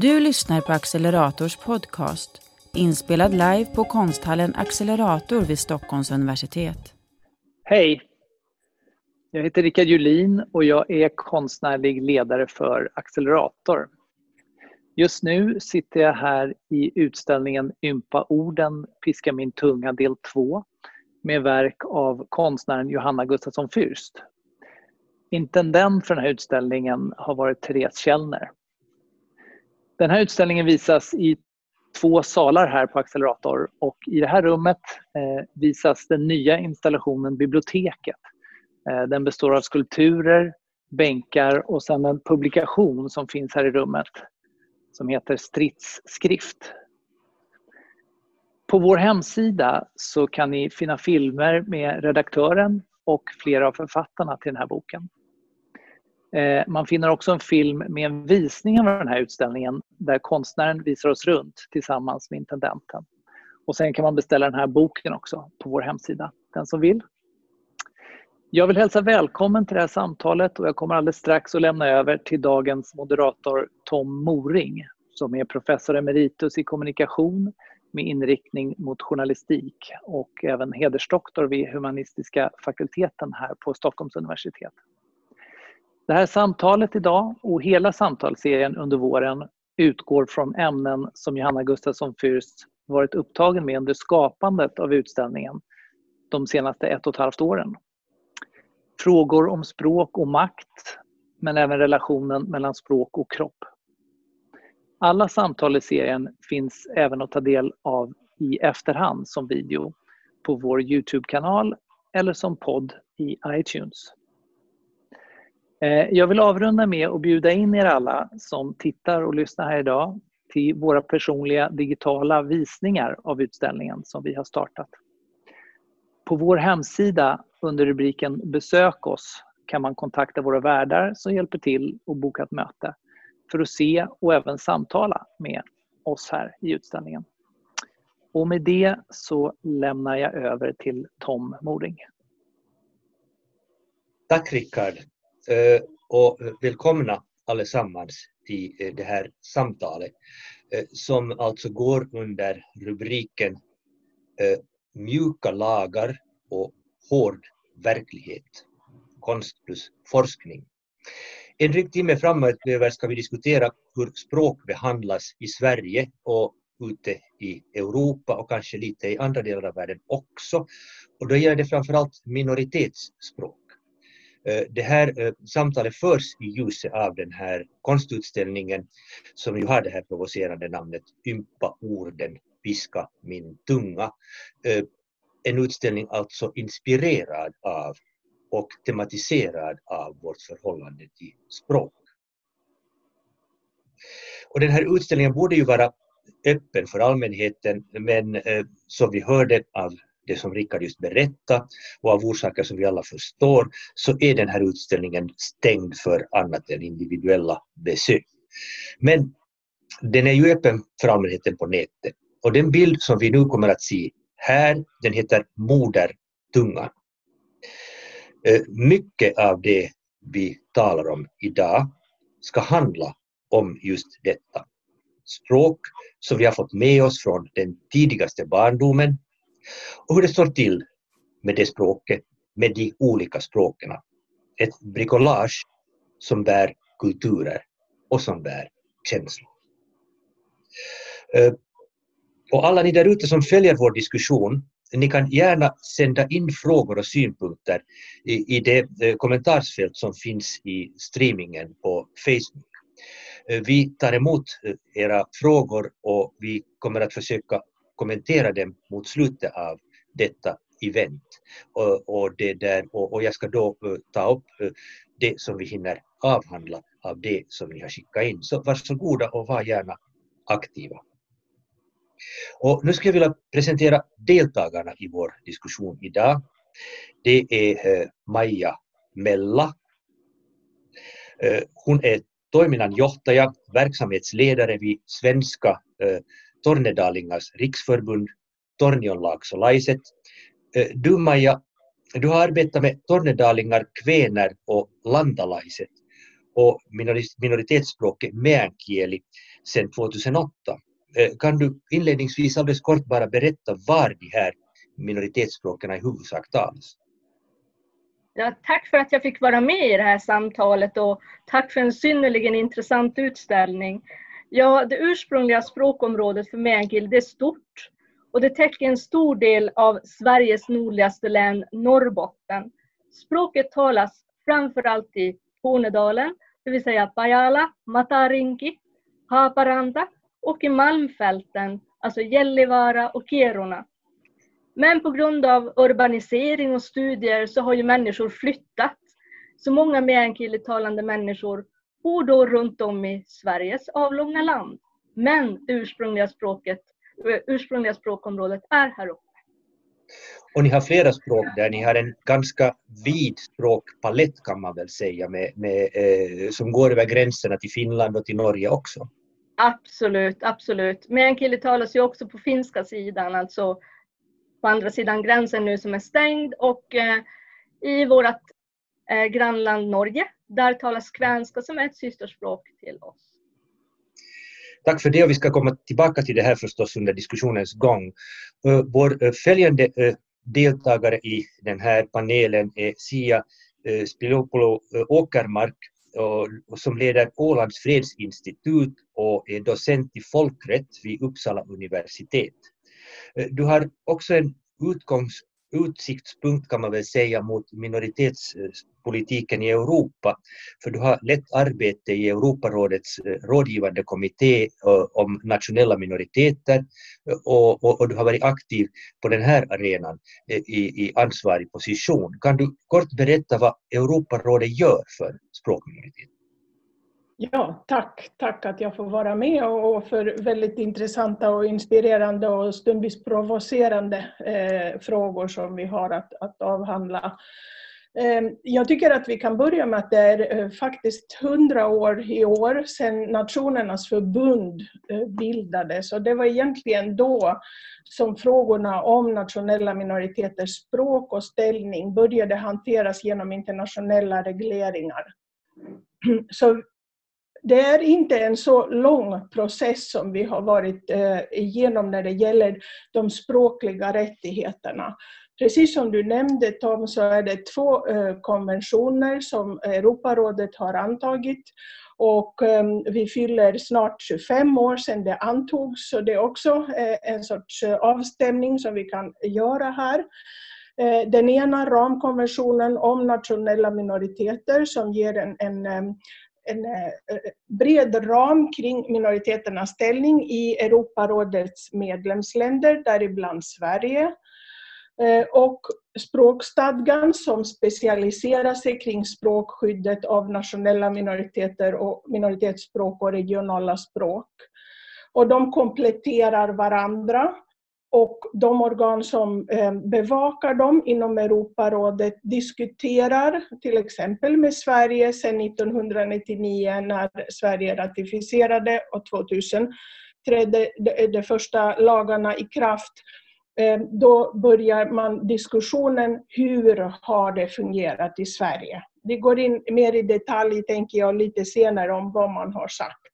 Du lyssnar på Accelerators podcast, inspelad live på konsthallen Accelerator vid Stockholms universitet. Hej! Jag heter Rickard Julin och jag är konstnärlig ledare för Accelerator. Just nu sitter jag här i utställningen Ympa orden, piska min tunga del 2 med verk av konstnären Johanna Gustafsson Fürst. Intendent för den här utställningen har varit Therese Källner. Den här utställningen visas i två salar här på Accelerator och i det här rummet eh, visas den nya installationen Biblioteket. Eh, den består av skulpturer, bänkar och sen en publikation som finns här i rummet som heter Stridsskrift. På vår hemsida så kan ni finna filmer med redaktören och flera av författarna till den här boken. Eh, man finner också en film med en visning av den här utställningen där konstnären visar oss runt tillsammans med intendenten. Och sen kan man beställa den här boken också på vår hemsida, den som vill. Jag vill hälsa välkommen till det här samtalet och jag kommer alldeles strax att lämna över till dagens moderator Tom Moring som är professor emeritus i kommunikation med inriktning mot journalistik och även hedersdoktor vid humanistiska fakulteten här på Stockholms universitet. Det här samtalet idag och hela samtalsserien under våren utgår från ämnen som Johanna Gustafsson Fürst varit upptagen med under skapandet av utställningen de senaste ett och ett halvt åren. Frågor om språk och makt, men även relationen mellan språk och kropp. Alla samtal i serien finns även att ta del av i efterhand som video på vår Youtube-kanal eller som podd i iTunes. Eh, jag vill avrunda med att bjuda in er alla som tittar och lyssnar här idag till våra personliga digitala visningar av utställningen som vi har startat. På vår hemsida under rubriken Besök oss kan man kontakta våra värdar som hjälper till och boka ett möte för att se och även samtala med oss här i utställningen. Och med det så lämnar jag över till Tom Moring. Tack Rickard. Eh, och välkomna allesammans till eh, det här samtalet eh, som alltså går under rubriken Mjuka lagar och hård verklighet. Konst plus forskning. En dryg timme framöver ska vi diskutera hur språk behandlas i Sverige och ute i Europa och kanske lite i andra delar av världen också. Och då gäller det framförallt minoritetsspråk. Eh, det här eh, samtalet förs i ljuset av den här konstutställningen som ju har det här provocerande namnet Ympa orden, piska min tunga. Eh, en utställning alltså inspirerad av och tematiserad av vårt förhållande till språk. Och den här utställningen borde ju vara öppen för allmänheten men som vi hörde av det som Rickard just berättade och av orsaker som vi alla förstår så är den här utställningen stängd för annat än individuella besök. Men den är ju öppen för allmänheten på nätet och den bild som vi nu kommer att se här den heter Modertungan. Eh, mycket av det vi talar om idag ska handla om just detta. Språk som vi har fått med oss från den tidigaste barndomen och hur det står till med det språket, med de olika språken. Ett bricolage som bär kulturer och som bär känslor. Eh, och alla ni där ute som följer vår diskussion, ni kan gärna sända in frågor och synpunkter i, i det eh, kommentarsfält som finns i streamingen på Facebook. Eh, vi tar emot era frågor och vi kommer att försöka kommentera dem mot slutet av detta event. Och, och, det där, och, och jag ska då uh, ta upp uh, det som vi hinner avhandla av det som ni har skickat in. Så varsågoda och var gärna aktiva. Och nu skulle jag vilja presentera deltagarna i vår diskussion idag. Det är eh, uh, Maja Mella. Hon är toiminnanjohtaja, verksamhetsledare vid Svenska Tornedalingars riksförbund, Tornionlaksolaiset. Du Maja, du har arbetat med tornedalingar, kvener och landalaiset och minoritetsspråket meänkieli sedan 2008. Kan du inledningsvis alldeles kort bara berätta var de här minoritetsspråken i huvudsak talas? Ja, tack för att jag fick vara med i det här samtalet och tack för en synnerligen intressant utställning. Ja, det ursprungliga språkområdet för meänkieli det är stort och det täcker en stor del av Sveriges nordligaste län, Norrbotten. Språket talas framförallt i Tornedalen, det vill säga Pajala, Matarinki, Haparanda och i Malmfälten, alltså Gällivare och Kiruna. Men på grund av urbanisering och studier så har ju människor flyttat. Så många meänkielitalande människor bor då runt om i Sveriges avlånga land. Men det ursprungliga, språket, ursprungliga språkområdet är här uppe. Och ni har flera språk där, ni har en ganska vid språkpalett kan man väl säga med, med eh, som går över gränserna till Finland och till Norge också? Absolut, absolut. Meänkieli talas ju också på finska sidan, alltså på andra sidan gränsen nu som är stängd och eh, i vårt eh, grannland Norge, där talas kvenska som är ett systerspråk till oss. Tack för det och vi ska komma tillbaka till det här förstås under diskussionens gång. Eh, vår eh, följande eh, deltagare i den här panelen är Sia Spilopoulou Åkermark som leder Ålands fredsinstitut och är docent i folkrätt vid Uppsala universitet. Du har också en utgångs, utsiktspunkt kan man väl säga mot minoritetspolitiken i Europa. För du har lett arbete i Europarådets eh, rådgivande kommitté eh, om nationella minoriteter eh, och, och, och du har varit aktiv på den här arenan i, i ansvarig position. Kan du kort berätta vad Europarådet gör för språkminoriteter? Ja, tack. Tack att jag får vara med och för väldigt intressanta och inspirerande och stundvis provocerande eh, frågor som vi har att, att avhandla. Eh, jag tycker att vi kan börja med att det är eh, faktiskt hundra år i år sedan Nationernas förbund eh, bildades och det var egentligen då som frågorna om nationella minoriteters språk och ställning började hanteras genom internationella regleringar. Så det är inte en så lång process som vi har varit eh, igenom när det gäller de språkliga rättigheterna. Precis som du nämnde Tom så är det två eh, konventioner som Europarådet har antagit och ehm, vi fyller snart 25 år sedan det antogs så det är också eh, en sorts avstämning som vi kan göra här. Den ena ramkonventionen om nationella minoriteter som ger en, en ehm, en eh, eh, bred ram kring minoriteternas ställning i Europarådets medlemsländer, däribland Sverige. Eh, och språkstadgan som specialiserar sig kring språkskyddet av nationella minoriteter och minoritetsspråk och regionala språk. Och de kompletterar varandra och de organ som eh, bevakar dem inom Europarådet diskuterar till exempel med Sverige sedan 1999 när Sverige ratificerade och 2000 trädde de första lagarna i kraft. Eh, då börjar man diskussionen, hur har det fungerat i Sverige? Vi går in mer i detalj, tänker jag, lite senare om vad man har sagt.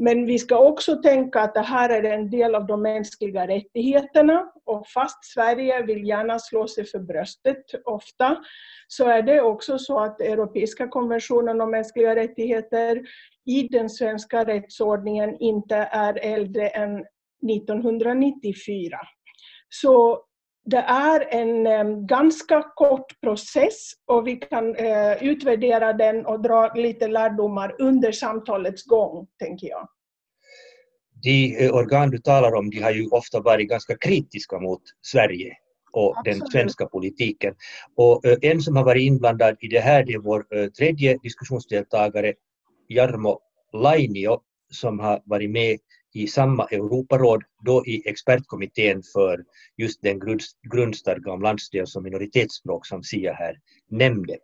Men vi ska också tänka att det här är en del av de mänskliga rättigheterna och fast Sverige vill gärna slå sig för bröstet ofta så är det också så att Europeiska konventionen om mänskliga rättigheter i den svenska rättsordningen inte är äldre än 1994. Så det är en ganska kort process och vi kan uh, utvärdera den och dra lite lärdomar under samtalets gång, tänker jag. De uh, organ du talar om de har ju ofta varit ganska kritiska mot Sverige och Absolut. den svenska politiken. Och uh, en som har varit inblandad i det här det är vår tredje diskussionsdeltagare Jarmo Lainio som har varit med i samma Europaråd, då i expertkommittén för just den grundstadga om landsdels och minoritetsspråk som Sia här nämnde.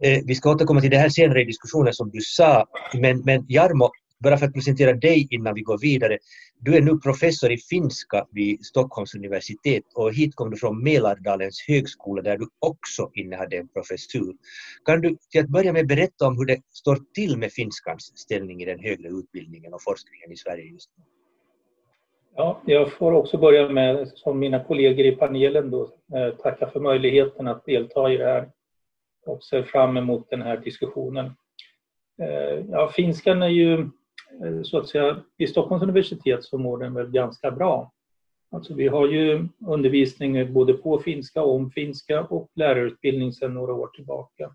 Eh, vi ska återkomma till det här senare i diskussionen som du sa, men, men Jarmo, bara för att presentera dig innan vi går vidare. Du är nu professor i finska vid Stockholms universitet och hit kom du från Mälardalens högskola där du också innehade en professur. Kan du till att börja med berätta om hur det står till med finskans ställning i den högre utbildningen och forskningen i Sverige just nu? Ja, jag får också börja med, som mina kollegor i panelen, då, eh, tacka för möjligheten att delta i det här och ser fram emot den här diskussionen. Eh, ja, finskan är ju Eh, så att säga, i Stockholms universitet så mår den väl ganska bra. Alltså vi har ju undervisning både på finska och om finska och lärarutbildning sedan några år tillbaka.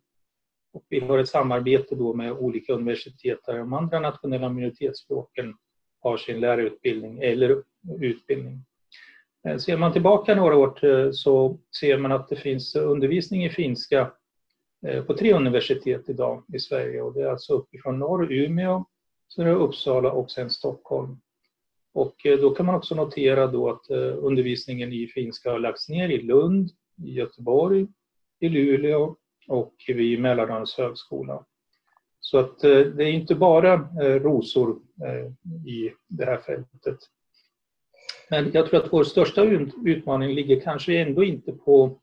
Och vi har ett samarbete då med olika universitet där de andra nationella minoritetsspråken har sin lärarutbildning eller utbildning. Eh, ser man tillbaka några år eh, så ser man att det finns undervisning i finska på tre universitet idag i Sverige och det är alltså uppifrån norr, Umeå, Sen är det Uppsala och sen Stockholm. Och eh, då kan man också notera då att eh, undervisningen i finska har lagts ner i Lund, i Göteborg, i Luleå och vid Mälardalens högskola. Så att eh, det är inte bara rosor i det här fältet. Men jag tror att vår största utmaning ligger kanske ändå inte på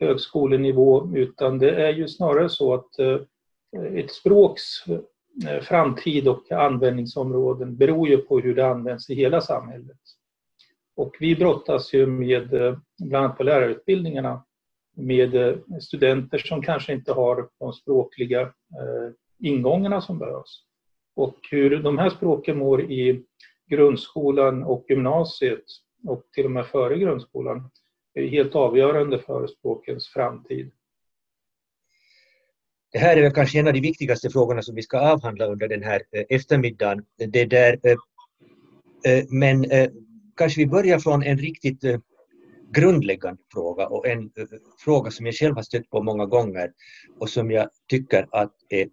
högskolenivå utan det är ju snarare så att ett språks Eh, framtid och användningsområden beror ju på hur det används i hela samhället. Och vi brottas ju med, eh, bland annat på lärarutbildningarna, med eh, studenter som kanske inte har de språkliga ingångarna som behövs. Och hur de här språken mår i grundskolan och gymnasiet och till och med före grundskolan är helt avgörande för språkens framtid. Det här är väl kanske en av de viktigaste frågorna som vi ska avhandla under den här eh, eftermiddagen. Det där, eh, eh, men kanske vi börjar från en riktigt grundläggande fråga och en fråga som jag själv har stött på många gånger och som jag tycker att är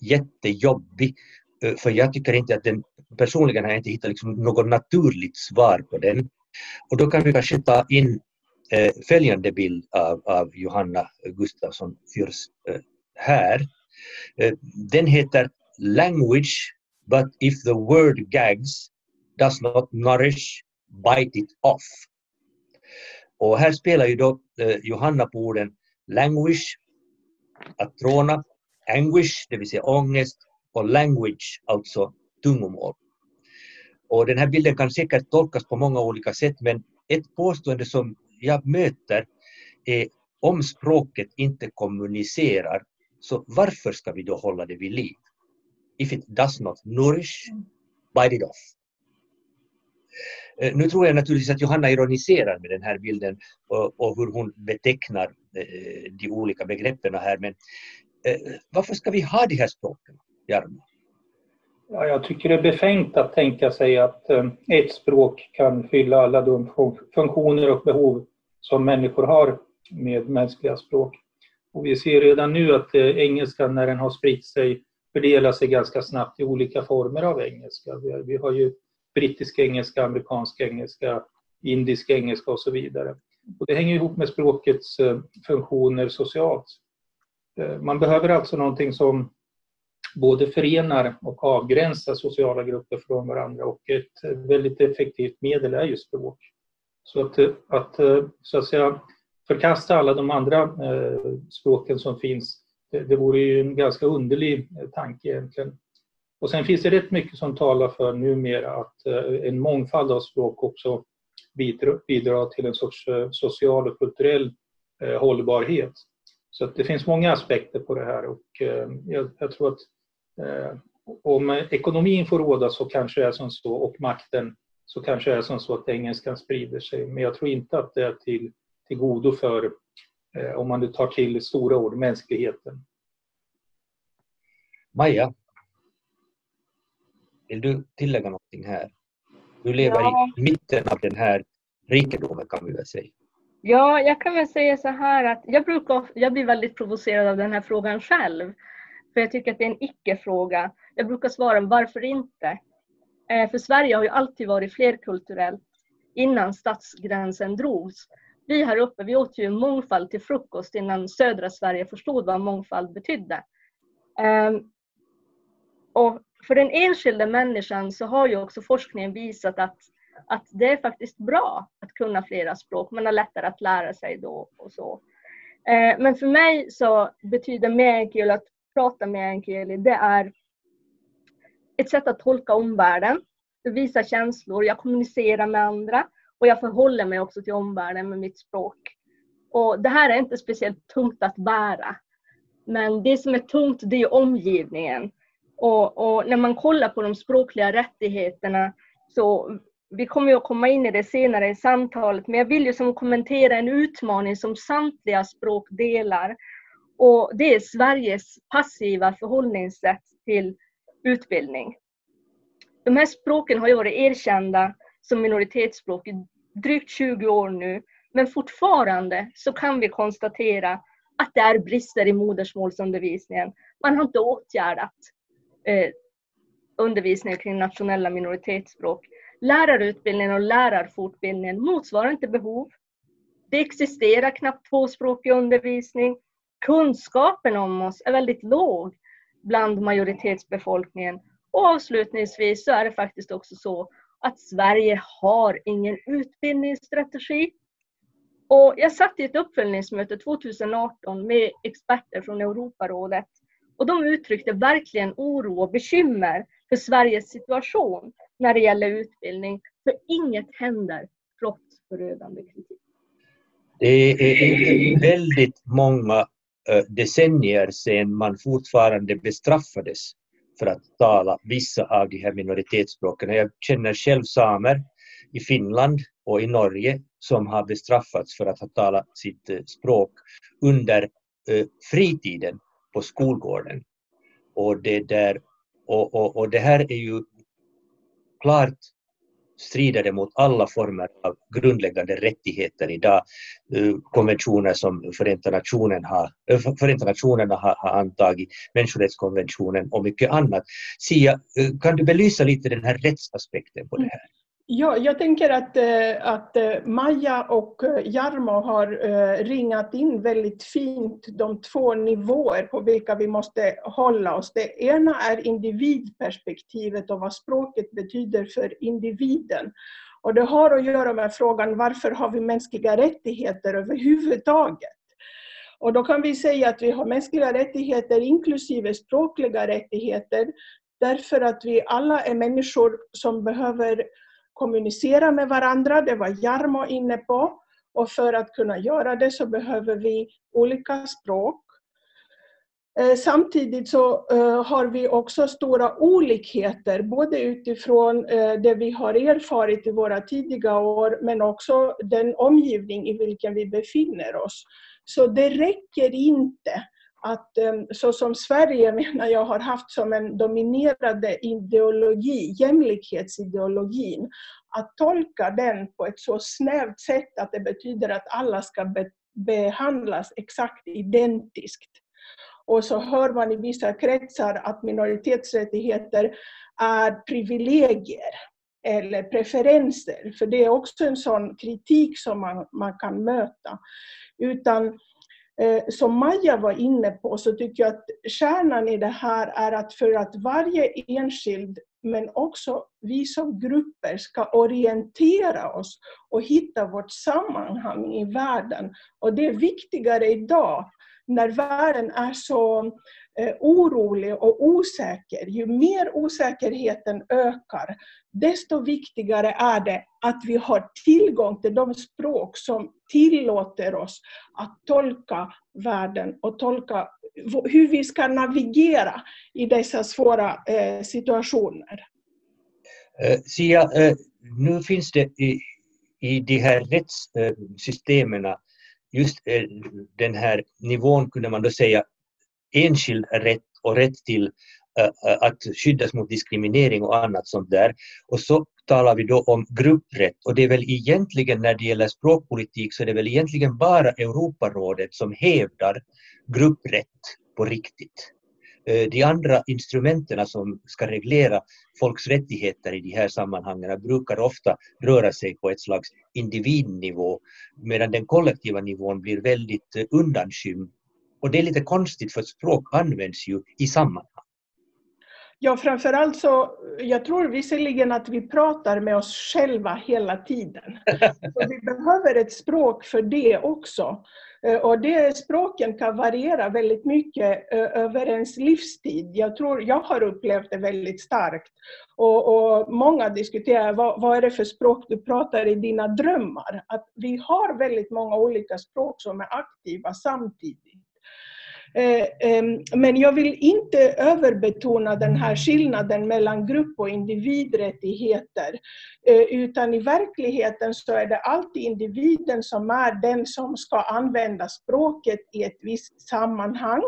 jättejobbig. För jag tycker inte att den, personligen har jag inte hittat liksom något naturligt svar på den. Och då kan vi kanske ta in följande bild av, av Johanna Gustafsson Fyrs här. Eh, den heter Language but if the word gags does not nourish, bite it off. Och här spelar ju då eh, Johanna på orden language, att tråna, anguish, det vill säga ångest, och language, alltså tungomål. Och den här bilden kan säkert tolkas på många olika sätt men ett påstående som jag möter är om språket inte kommunicerar, så varför ska vi då hålla det vid liv? If it does not nourish, bite it off. Eh, nu tror jag naturligtvis att Johanna ironiserar med den här bilden och, hur hon betecknar eh, de olika begreppen här, men eh, varför ska vi ha de här språken, Jarmo? Ja, jag tycker det är befängt att tänka sig att ett språk kan fylla alla de funktioner och behov som människor har med mänskliga språk. Och vi ser redan nu att eh, engelskan, när den har spritt sig, fördelar sig ganska snabbt i olika former av engelska. Vi har, vi har ju brittisk engelska, amerikansk engelska, indisk engelska och så vidare. Och det hänger ihop med språkets eh, funktioner socialt. Eh, man behöver alltså någonting som både förenar och avgränsar sociala grupper från varandra och ett väldigt effektivt medel är ju språk. Så att, att, så att säga, förkasta alla de andra eh, språken som finns, det, det vore ju en ganska underlig eh, tanke egentligen. Och sen finns det rätt mycket som talar för numera att eh, en mångfald av språk också bidrar, bidrar till en sorts eh, social och kulturell eh, hållbarhet. Så att det finns många aspekter på det här och eh, jag, jag tror att om ekonomin får råda så kanske det är som så och makten så kanske det är som så att engelskan sprider sig. Men jag tror inte att det är till, till godo för, eh, om man nu tar till stora ord, mänskligheten. Maja, vill du tillägga någonting här? Du lever ja. i mitten av den här rikedomen kan vi väl säga. Ja, jag kan väl säga så här att jag, brukar, jag blir väldigt provocerad av den här frågan själv. För jag tycker att det är en icke-fråga. Jag brukar svara varför inte? Eh, för Sverige har ju alltid varit flerkulturellt innan stadsgränsen drogs. Vi här uppe vi åt ju mångfald till frukost innan södra Sverige förstod vad mångfald betydde. Ehm, och för den enskilda människan så har ju också forskningen visat att, att det är faktiskt bra att kunna flera språk. Man har lättare att lära sig då och så. Ehm, men för mig så betyder meänkieli, att prata meänkieli, det är ett sätt att tolka omvärlden, visa känslor, jag kommunicerar med andra och jag förhåller mig också till omvärlden med mitt språk. Och det här är inte speciellt tungt att bära. Men det som är tungt det är omgivningen. Och, och, när man kollar på de språkliga rättigheterna så vi kommer ju att komma in i det senare i samtalet, men jag vill ju som kommentera en utmaning som samtliga språk delar. Och det är Sveriges passiva förhållningssätt till utbildning. De här språken har ju varit erkända som minoritetsspråk i drygt 20 år nu, men fortfarande så kan vi konstatera att det är brister i modersmålsundervisningen. Man har inte åtgärdat eh, undervisningen kring nationella minoritetsspråk. Lärarutbildningen och lärarfortbildningen motsvarar inte behov. Det existerar knappt tvåspråkig undervisning. Kunskapen om oss är väldigt låg bland majoritetsbefolkningen. Och avslutningsvis så är det faktiskt också så att Sverige har ingen utbildningsstrategi. Och jag satt i ett uppföljningsmöte 2018 med experter från Europarådet och de uttryckte verkligen oro och bekymmer för Sveriges situation när det gäller utbildning. För inget händer trots förödande kritik. Det är väldigt många eh, decennier sedan man fortfarande bestraffades för att tala vissa av de här minoritetsspråken. Jag känner själv samer i Finland och i Norge som har bestraffats för att ha talat sitt eh, språk under eh, fritiden på skolgården. Och det, där, och, och, och det här är ju klart strider det mot alla former av grundläggande rättigheter idag. Eh, konventioner som Förenta, Nationen har, eh, Förenta Nationerna har, har antagit, människorättskonventionen och mycket annat. Sia, eh, kan du belysa lite den här rättsaspekten på det här? Ja, jag tänker att, eh, att eh, Maja och eh, Jarmo har ringat in väldigt fint de två nivåer på vilka vi måste hålla oss. Det ena är individperspektivet och vad språket betyder för individen. Och det har att göra med frågan varför har vi mänskliga rättigheter överhuvudtaget? Och då kan vi säga att vi har mänskliga rättigheter inklusive språkliga rättigheter därför att vi alla är människor som behöver kommunicera med varandra, det var Jarmo inne på. Och för att kunna göra det så behöver vi olika språk. Eh, samtidigt så eh, har vi också stora olikheter, både utifrån eh, det vi har erfarit i våra tidiga år, men också den omgivning i vilken vi befinner oss. Så det räcker inte att ehm, så som Sverige menar jag har haft som en dominerande ideologi, jämlikhetsideologin, att tolka den på ett så snävt sätt att det betyder att alla ska be behandlas exakt identiskt. Och så hör man i vissa kretsar att minoritetsrättigheter är privilegier eller preferenser, för det är också en sån kritik som man, man kan möta. Utan Eh, som Maja var inne på så tycker jag att kärnan i det här är att för att varje enskild men också vi som grupper ska orientera oss och hitta vårt sammanhang i världen. Och det är viktigare idag när världen är så eh, orolig och osäker. Ju mer osäkerheten ökar, desto viktigare är det att vi har tillgång till de språk som tillåter oss att tolka världen och tolka hur vi ska navigera i dessa svåra eh, situationer. Eh, Sia, nu finns det i, i de här rättssystemen just eh, den här nivån, kunde man då säga, enskild rätt och rätt till eh, eh, att skyddas mot diskriminering och annat sånt där. Och så talar vi då om grupprätt och det är väl egentligen när det gäller språkpolitik så är det väl egentligen bara Europarådet som hävdar grupprätt på riktigt. Eh, de andra instrumenten som ska reglera folks rättigheter i de här sammanhangen brukar ofta röra sig på ett slags individnivå medan den kollektiva nivån blir väldigt eh, undanskymd. Och det är lite konstigt för språk används ju i sammanhang. Ja, framförallt så, jag tror visserligen att vi pratar med oss själva hela tiden. Så vi behöver ett språk för det också. Eh, och det språken kan variera väldigt mycket över ens livstid. Jag tror, jag har upplevt det väldigt starkt. Och, och många diskuterar vad, vad, är det för språk du pratar i dina drömmar? Att vi har väldigt många olika språk som är aktiva samtidigt. Eh, ehm, men jag vill inte överbetona den här skillnaden mellan grupp och individrättigheter. Eh, utan i verkligheten så är det alltid individen som är den som ska använda språket i ett visst sammanhang.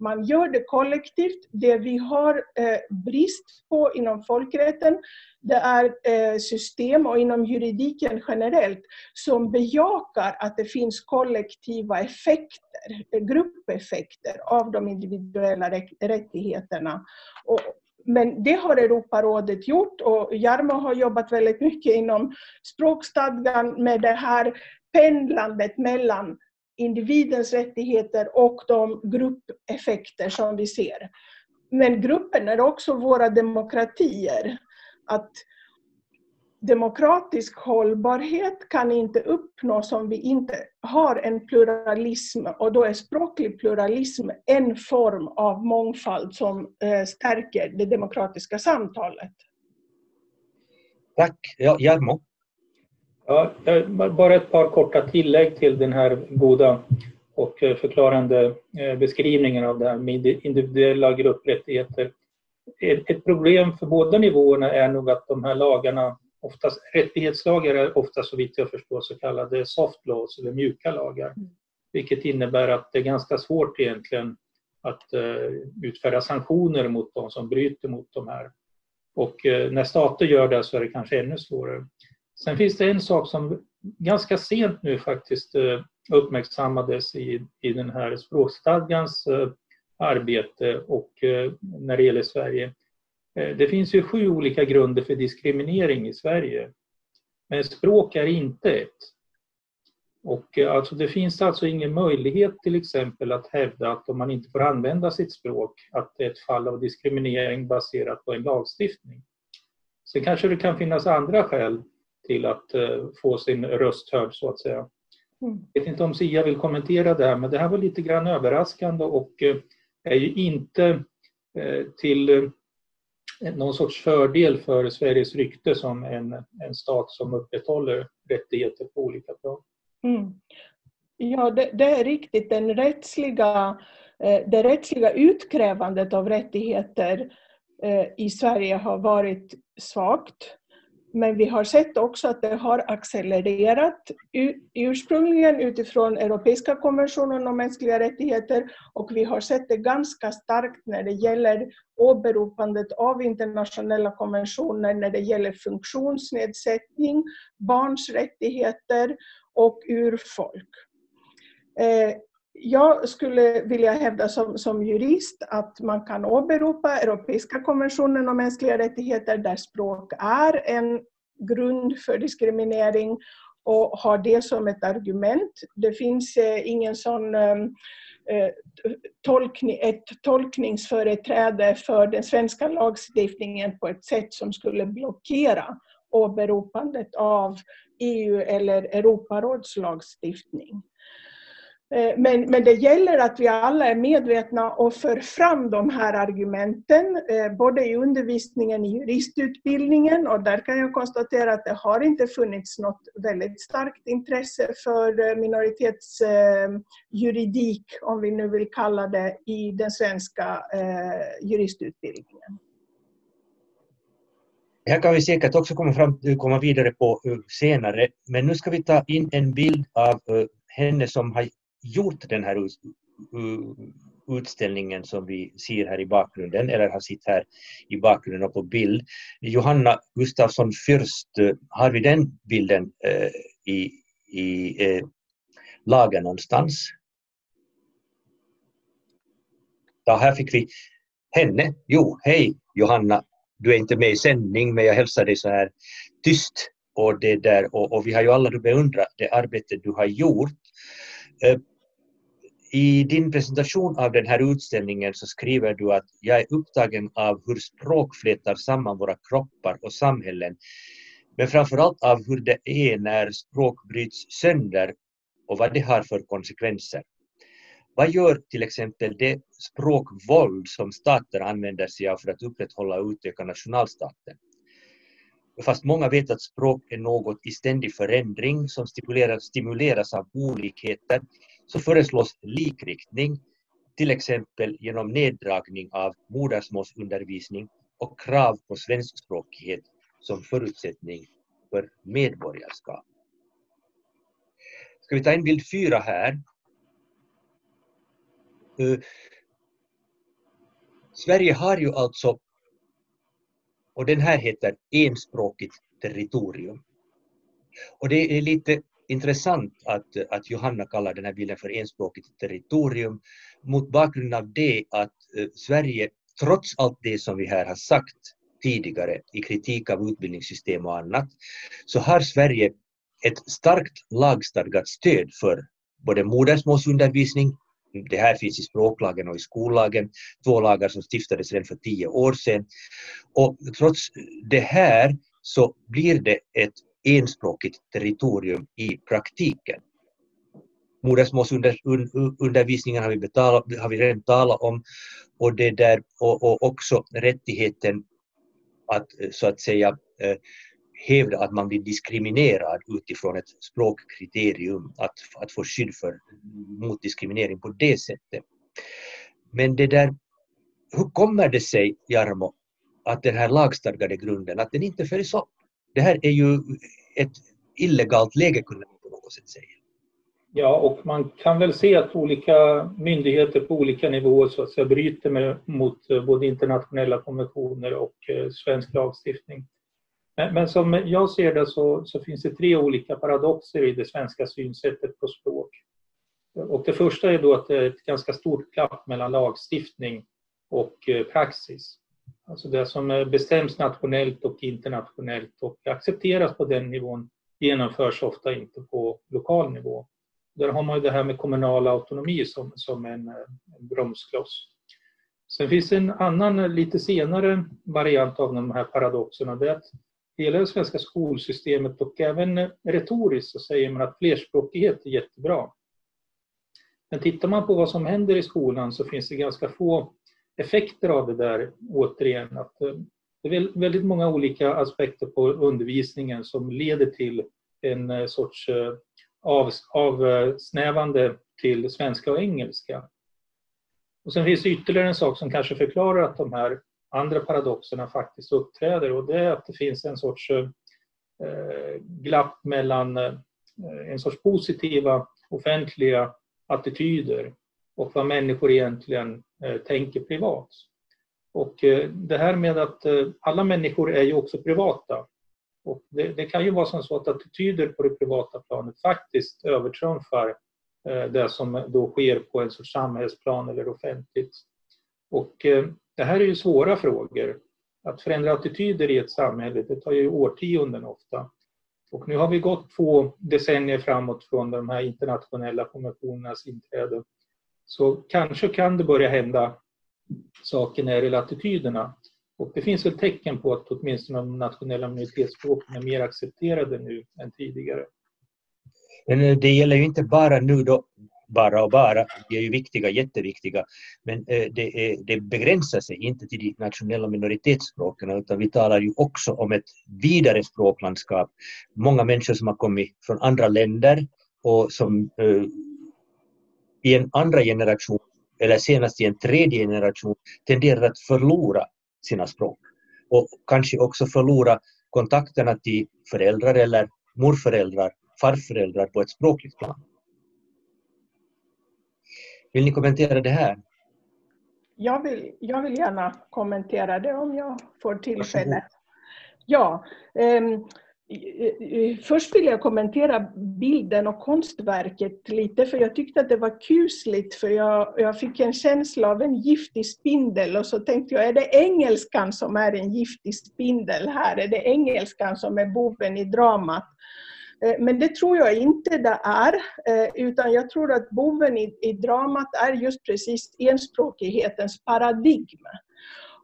Man gör det kollektivt. Det vi har eh, brist på inom folkrätten det är eh, system och inom juridiken generellt som bejakar att det finns kollektiva effekter, eh, gruppeffekter av de individuella rättigheterna. Och, men det har Europarådet gjort och Jarmo har jobbat väldigt mycket inom språkstadgan med det här pendlandet mellan individens rättigheter och de gruppeffekter som vi ser. Men gruppen är också våra demokratier att demokratisk hållbarhet kan inte uppnås om vi inte har en pluralism och då är språklig pluralism en form av mångfald som eh, stärker det demokratiska samtalet. Tack. Ja, Jarmo? Ja, bara ett par korta tillägg till den här goda och eh, förklarande eh, beskrivningen av det här med individuella grupprättigheter ett problem för båda nivåerna är nog att de här lagarna, oftast, rättighetslagar är ofta så vitt jag förstår så kallade soft laws eller mjuka lagar. Mm. Vilket innebär att det är ganska svårt egentligen att uh, utfärda sanktioner mot de som bryter mot de här. Och uh, när stater gör det så är det kanske ännu svårare. Sen finns det en sak som ganska sent nu faktiskt uh, uppmärksammades i, i den här språkstadgans arbete och eh, när det gäller Sverige. Eh, det finns ju sju olika grunder för diskriminering i Sverige. Men språk är inte ett. Och eh, alltså det finns alltså ingen möjlighet till exempel att hävda att om man inte får använda sitt språk att det är ett fall av diskriminering baserat på en lagstiftning. Sen kanske det kan finnas andra skäl till att få sin röst hörd så att säga. Mm. Jag vet inte om Sia vill kommentera det här men det här var lite grann överraskande och är ju inte eh, till eh, någon sorts fördel för Sveriges rykte som en, en stat som upprätthåller rättigheter på olika plan. Mm. Ja, det, det, är riktigt. Den rättsliga, eh, det rättsliga utkrävandet av rättigheter i Sverige har varit svagt. Men vi har sett också att det har accelererat ursprungligen utifrån Europeiska konventionen om mänskliga rättigheter och vi har sett det ganska starkt när det gäller åberopandet av internationella konventioner när det gäller funktionsnedsättning, barns rättigheter och urfolk. Eh, jag skulle vilja hävda som, som jurist att man kan åberopa Europeiska konventionen om mänskliga rättigheter där språk är en grund för diskriminering och ha det som ett argument. Det finns eh, ingen sån ehm, eh, tolkning, ett tolkningsföreträde för den svenska lagstiftningen på ett sätt som skulle blockera åberopandet av EU eller Europarådslagstiftning. Eh, men, men det gäller att vi alla är medvetna och för fram de här argumenten, eh, både i undervisningen i juristutbildningen och där kan jag konstatera att det har inte funnits något väldigt starkt intresse för eh, minoritetsjuridik, om vi nu vill kalla det, i den svenska juristutbildningen. Det här kan vi säkert också komma, fram, komma vidare på senare, men nu ska vi ta in en bild av henne som har gjort den här utställningen som vi ser här i bakgrunden, eller har sett här i bakgrunden och på bild. Johanna Gustafsson Fürst, har vi den bilden eh, i, i eh, lagen någonstans? Ja, här fick vi henne. Jo, hej Johanna, du är inte med i sändning men jag hälsar dig så här tyst. Och, det där, och, och vi har ju alla beundrat det arbete du har gjort. Eh, i din presentation av den här utställningen så skriver du att jag är upptagen av hur språk flätar samman våra kroppar och samhällen, men framförallt av hur det är när språk bryts sönder och vad det har för konsekvenser. Vad gör till exempel det språkvåld som stater använder sig av för att upprätthålla och utöka nationalstaten? Fast många vet att språk är något i ständig förändring som stimuleras, stimuleras av olikheter så föreslås likriktning, till exempel genom neddragning av modersmålsundervisning och krav på svenskspråkighet som förutsättning för medborgarskap. Ska vi ta en bild fyra här? Uh, Sverige har ju alltså, och den här heter enspråkigt territorium. Och det är lite intressant att, att Johanna kallar den här bilden för enspråkigt territorium mot bakgrund av det att eh, Sverige, trots allt det som vi här har sagt tidigare i kritik av utbildningssystem och annat, så har Sverige ett starkt lagstadgat stöd för både modersmålsundervisning, det här finns i språklagen och i skollagen, två lagar som stiftades redan för tio år sedan. Och trots det här så blir det ett enspråkigt territorium i praktiken. Modersmålsundervisningen har vi, betalat, har vi redan talat om och, det där, och, och också rättigheten att så att säga eh, hävda att man blir diskriminerad utifrån ett språkkriterium, att, att få skydd för, mot diskriminering på det sättet. Men det där, hur kommer det sig, Jarmo, att den här lagstadgade grunden, att den inte följs upp? Det här är ju ett illegalt läge, kunde man på något sätt säga. Ja, och man kan väl se att olika myndigheter på olika nivåer så att säga bryter med, mot eh, både internationella konventioner och eh, svensk lagstiftning. Men, men, som jag ser det så, så, finns det tre olika paradoxer i det svenska synsättet på språk. Och det första är då att det är ett ganska stort glapp mellan lagstiftning och eh, praxis. Alltså det som bestäms nationellt och internationellt och accepteras på den nivån genomförs ofta inte på lokal nivå. Där har man ju det här med kommunal autonomi som, som en, en bromskloss. Sen finns det en annan lite senare variant av de här paradoxerna. Det är att hela det svenska skolsystemet och även retoriskt så säger man att flerspråkighet är jättebra. Men tittar man på vad som händer i skolan så finns det ganska få effekter av det där återigen. Att eh, det är väldigt många olika aspekter på undervisningen som leder till en eh, sorts eh, avsnävande till svenska och engelska. Och sen finns det ytterligare en sak som kanske förklarar att de här andra paradoxerna faktiskt uppträder och det är att det finns en sorts glapp mellan en sorts positiva offentliga attityder och vad människor egentligen Eh, tänker privat. Och eh, det här med att eh, alla människor är ju också privata. Och det, det kan ju vara som så att attityder på det privata planet faktiskt övertrumfar det som då sker på en sorts samhällsplan eller offentligt. Och det här är ju svåra frågor. Att förändra attityder i ett samhälle, det tar ju årtionden ofta. Och nu har vi gått två decennier framåt från de här internationella konventionernas inträde. Så kanske kan det börja hända saker när det gäller attityderna. Och det finns väl tecken på att åtminstone de nationella minoritetsspråken är mer accepterade nu än tidigare. Men eh, det gäller ju inte bara nu då bara och bara, de är ju viktiga, jätteviktiga, men eh, det, är, det begränsar sig inte till de nationella minoritetsspråken utan vi talar ju också om ett vidare språklandskap. Många människor som har kommit från andra länder och som eh, i en andra generation eller senast i en tredje generation tenderar att förlora sina språk och kanske också förlora kontakterna till föräldrar eller morföräldrar, farföräldrar på ett språkligt plan. Vill ni kommentera det här? Jag vill, jag vill gärna kommentera det om jag får tillfälle. Ja, um, Först vill jag kommentera bilden och konstverket lite, för jag tyckte att det var kusligt, för jag, jag fick en känsla av en giftig spindel och så tänkte jag, är det engelskan som är en giftig spindel här? Är det engelskan som är boven i dramat? Eh, men det tror jag inte det är, eh, utan jag tror att boven i, i dramat är just precis enspråkighetens paradigm.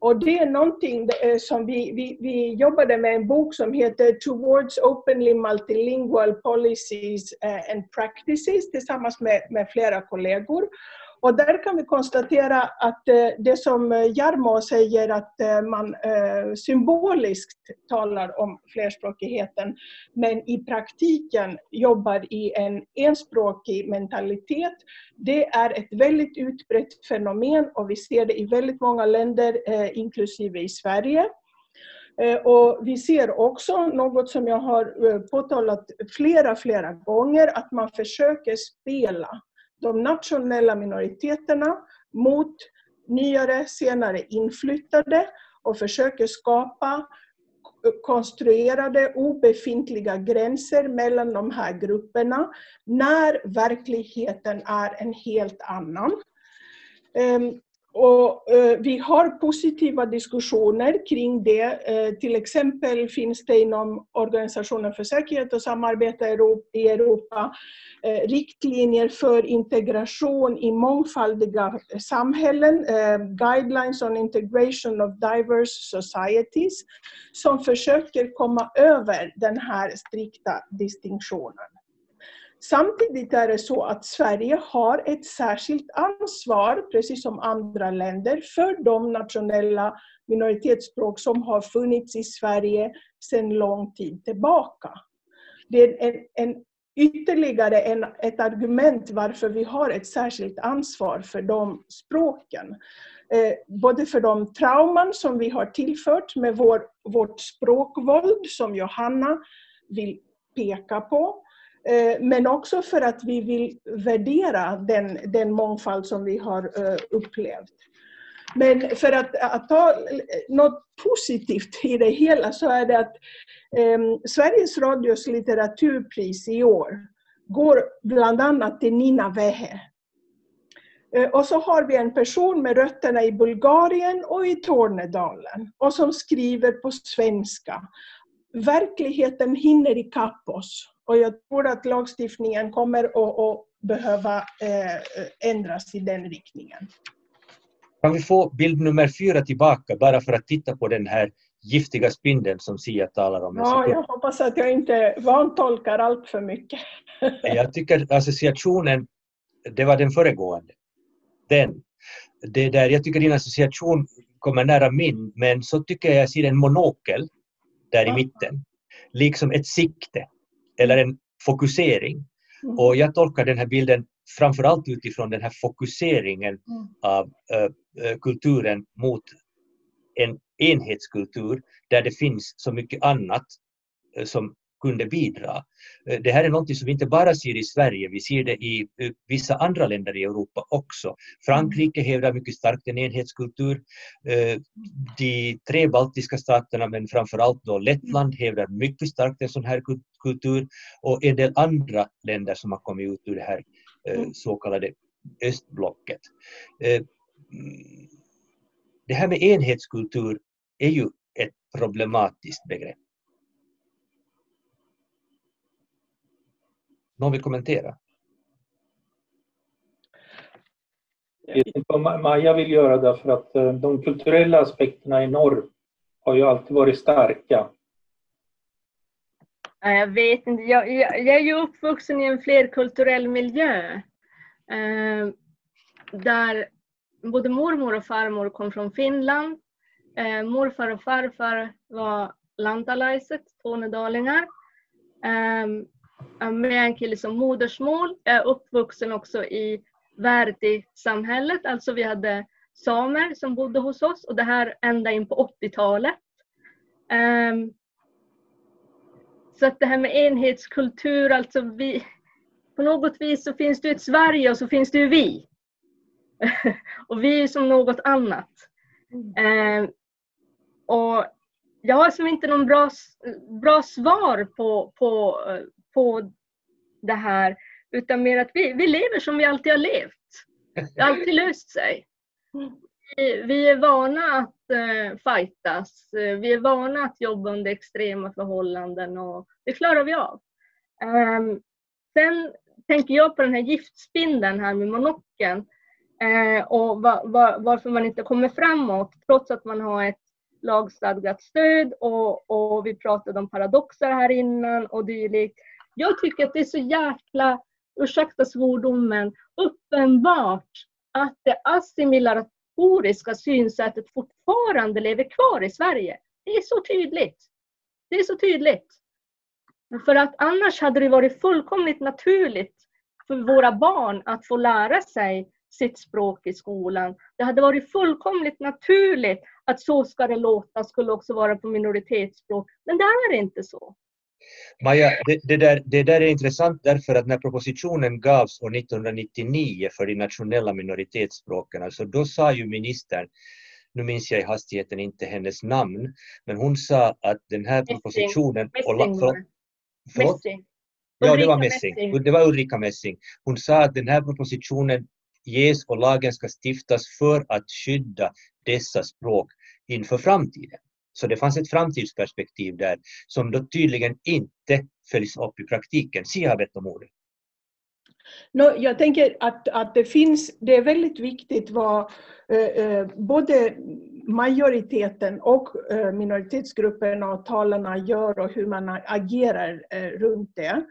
Och det är någonting eh, som vi, vi, vi jobbade med en bok som heter Towards Openly Multilingual Policies eh, and Practices tillsammans med, med flera kollegor. Och där kan vi konstatera att eh, det som eh, Jarmo säger att eh, man symboliskt talar om flerspråkigheten men i praktiken jobbar i en enspråkig mentalitet. Det är ett väldigt utbrett fenomen och vi ser det i väldigt många länder inklusive i Sverige. Och vi ser också något som jag har påtalat flera, flera gånger, att man försöker spela de nationella minoriteterna mot nyare, senare inflyttade och försöker skapa konstruerade obefintliga gränser mellan de här grupperna när verkligheten är en helt annan. Ehm, och eh, vi har positiva diskussioner kring det. Eh, till exempel finns det inom Organisationen för säkerhet och samarbete i Europa eh, riktlinjer för integration i mångfaldiga samhällen, eh, Guidelines on Integration of Diverse Societies, som försöker komma över den här strikta distinktionen. Samtidigt är det så att Sverige har ett särskilt ansvar, precis som andra länder, för de nationella minoritetsspråk som har funnits i Sverige sedan lång tid tillbaka. Det är en, en ytterligare en, ett argument varför vi har ett särskilt ansvar för de språken. Eh, både för de trauman som vi har tillfört med vår, vårt språkvåld, som Johanna vill peka på, Eh, Eh, men också för att vi vill värdera den, den mångfald som vi har eh, upplevt. Men för att, att ta eh, något positivt i det hela så är det att eh, Sveriges Radios litteraturpris i år går bland annat till Nina Wehe. Eh, och så har vi en person med rötterna i Bulgarien och i Tornedalen och som skriver på svenska. Verkligheten hinner ikapp oss och jag tror att lagstiftningen kommer att, behöva eh, ändras i den riktningen. Kan vi få bild nummer fyra tillbaka bara för att titta på den här giftiga spindeln som Sia talar om? Ja, jag hoppas att jag inte vantolkar allt för mycket. jag tycker associationen, det var den föregående. Den. Det där, jag tycker din association kommer nära min, men så tycker jag jag ser en monokel där i mitten. Liksom ett sikte eller en fokusering. Mm. Och jag tolkar den här bilden framförallt utifrån den här fokuseringen mm. av äh, kulturen mot en enhetskultur där det finns så mycket annat äh, som kunde bidra. Det här är något som vi inte bara ser i Sverige, vi ser det i vissa andra länder i Europa också. Frankrike hävdar mycket starkt en enhetskultur. De tre baltiska staterna, men framförallt då Lettland, hävdar mycket starkt en sån här kultur och en del andra länder som har kommit ut ur det här mm. så kallade östblocket. Det här med enhetskultur är ju ett problematiskt begrepp. Någon vill kommentera? Jag vet inte vad Maja vill göra därför att eh, de kulturella aspekterna i norr har ju alltid varit starka. Jag vet inte, jag, jag, jag är ju uppvuxen i en flerkulturell miljö. Eh, där både mormor och farmor kom från Finland. Eh, morfar och farfar var lantalaiset, tornedalingar. Eh, en kille som modersmål. Jag är uppvuxen också i Verdi-samhället, alltså vi hade samer som bodde hos oss och det här ända in på 80-talet. Um, ehm, så att det här med enhetskultur, alltså vi, på något vis så finns det ett Sverige och så finns det ju vi. och vi är som något annat. Um, och jag har som inte någon bra, bra svar på, på på det här utan mer att vi, vi lever som vi alltid har levt. Det har alltid löst sig. Vi, vi är vana att eh, fightas. Vi är vana att jobba under extrema förhållanden och det klarar vi av. Um, sen tänker jag på den här giftspindeln här med monocken eh, och va, va, varför man inte kommer framåt trots att man har ett lagstadgat stöd och, och vi pratade om paradoxer här innan och dylikt. Jag tycker att det är så jäkla, ursäkta svordomen, uppenbart att det assimilatoriska synsättet fortfarande lever kvar i Sverige. Det är så tydligt. Det är så tydligt. För att annars hade det varit fullkomligt naturligt för våra barn att få lära sig sitt språk i skolan. Det hade varit fullkomligt naturligt att så ska det låta, skulle också vara på minoritetsspråk. Men det är inte så. Maja, det, det, där, det där är intressant därför att när propositionen gavs år 1999 för de nationella minoritetsspråken, alltså då sa ju ministern, nu minns jag i hastigheten inte hennes namn, men hon sa att den här propositionen... Messing. Messing. Messing. Ja, det var Messing. Messing. Det var Ulrika Messing. Hon sa att den här propositionen ges och lagen ska stiftas för att skydda dessa språk inför framtiden. Så det fanns ett framtidsperspektiv där som då tydligen inte följs upp i praktiken. si har bett om ordet. No, jag tänker att, att det finns, det är väldigt viktigt vad eh, eh både majoriteten och eh, minoritetsgrupperna och talarna gör och hur man agerar eh, runt det.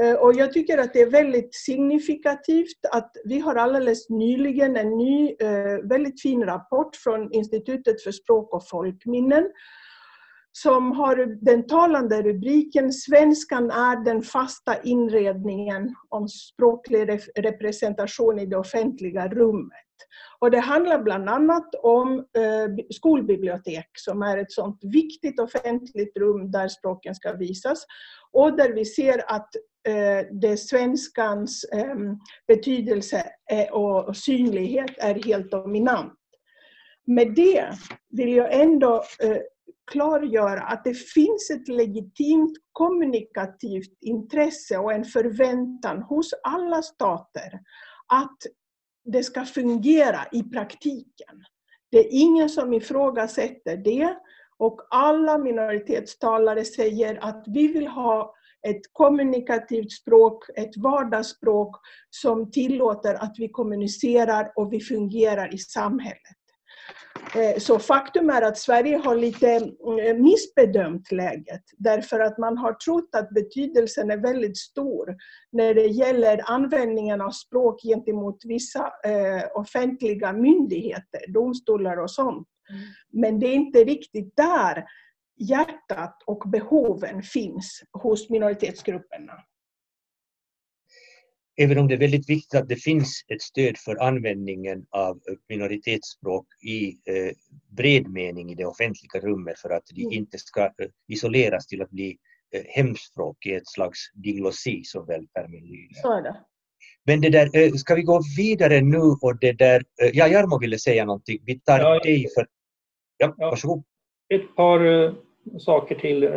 Eh, och jag tycker att det är väldigt signifikativt att vi har alldeles nyligen en ny eh, väldigt fin rapport från Institutet för språk och folkminnen som har den talande rubriken Svenskan är den fasta inredningen om språklig representation i det offentliga rummet. Och det handlar bland annat om eh, skolbibliotek som är ett sådant viktigt offentligt rum där språken ska visas och där vi ser att eh, det svenskans ehm, eh, betydelse och synlighet är helt dominant. Med det vill jag ändå eh, klargöra att det finns ett legitimt kommunikativt intresse och en förväntan hos alla stater att det ska fungera i praktiken. Det är ingen som ifrågasätter det och alla minoritetstalare säger att vi vill ha ett kommunikativt språk, ett vardagsspråk som tillåter att vi kommunicerar och vi fungerar i samhället. Eh, så faktum är att Sverige har lite mm, missbedömt läget därför att man har trott att betydelsen är väldigt stor när det gäller användningen av språk gentemot vissa eh, offentliga myndigheter, domstolar och sånt. Mm. Men det är inte riktigt där hjärtat och behoven finns hos minoritetsgrupperna även om det är väldigt viktigt att det finns ett stöd för användningen av minoritetsspråk i eh, bred mening i det offentliga rummet för att de mm. inte ska eh, isoleras till att bli eh, hemspråk i ett slags diglossi som väl termen lyder. Så är det. Men det där, eh, ska vi gå vidare nu och det där, eh, ja Jarmo ville säga någonting, vi tar ja, dig för... Ja, ja, varsågod. Ett par uh, saker till.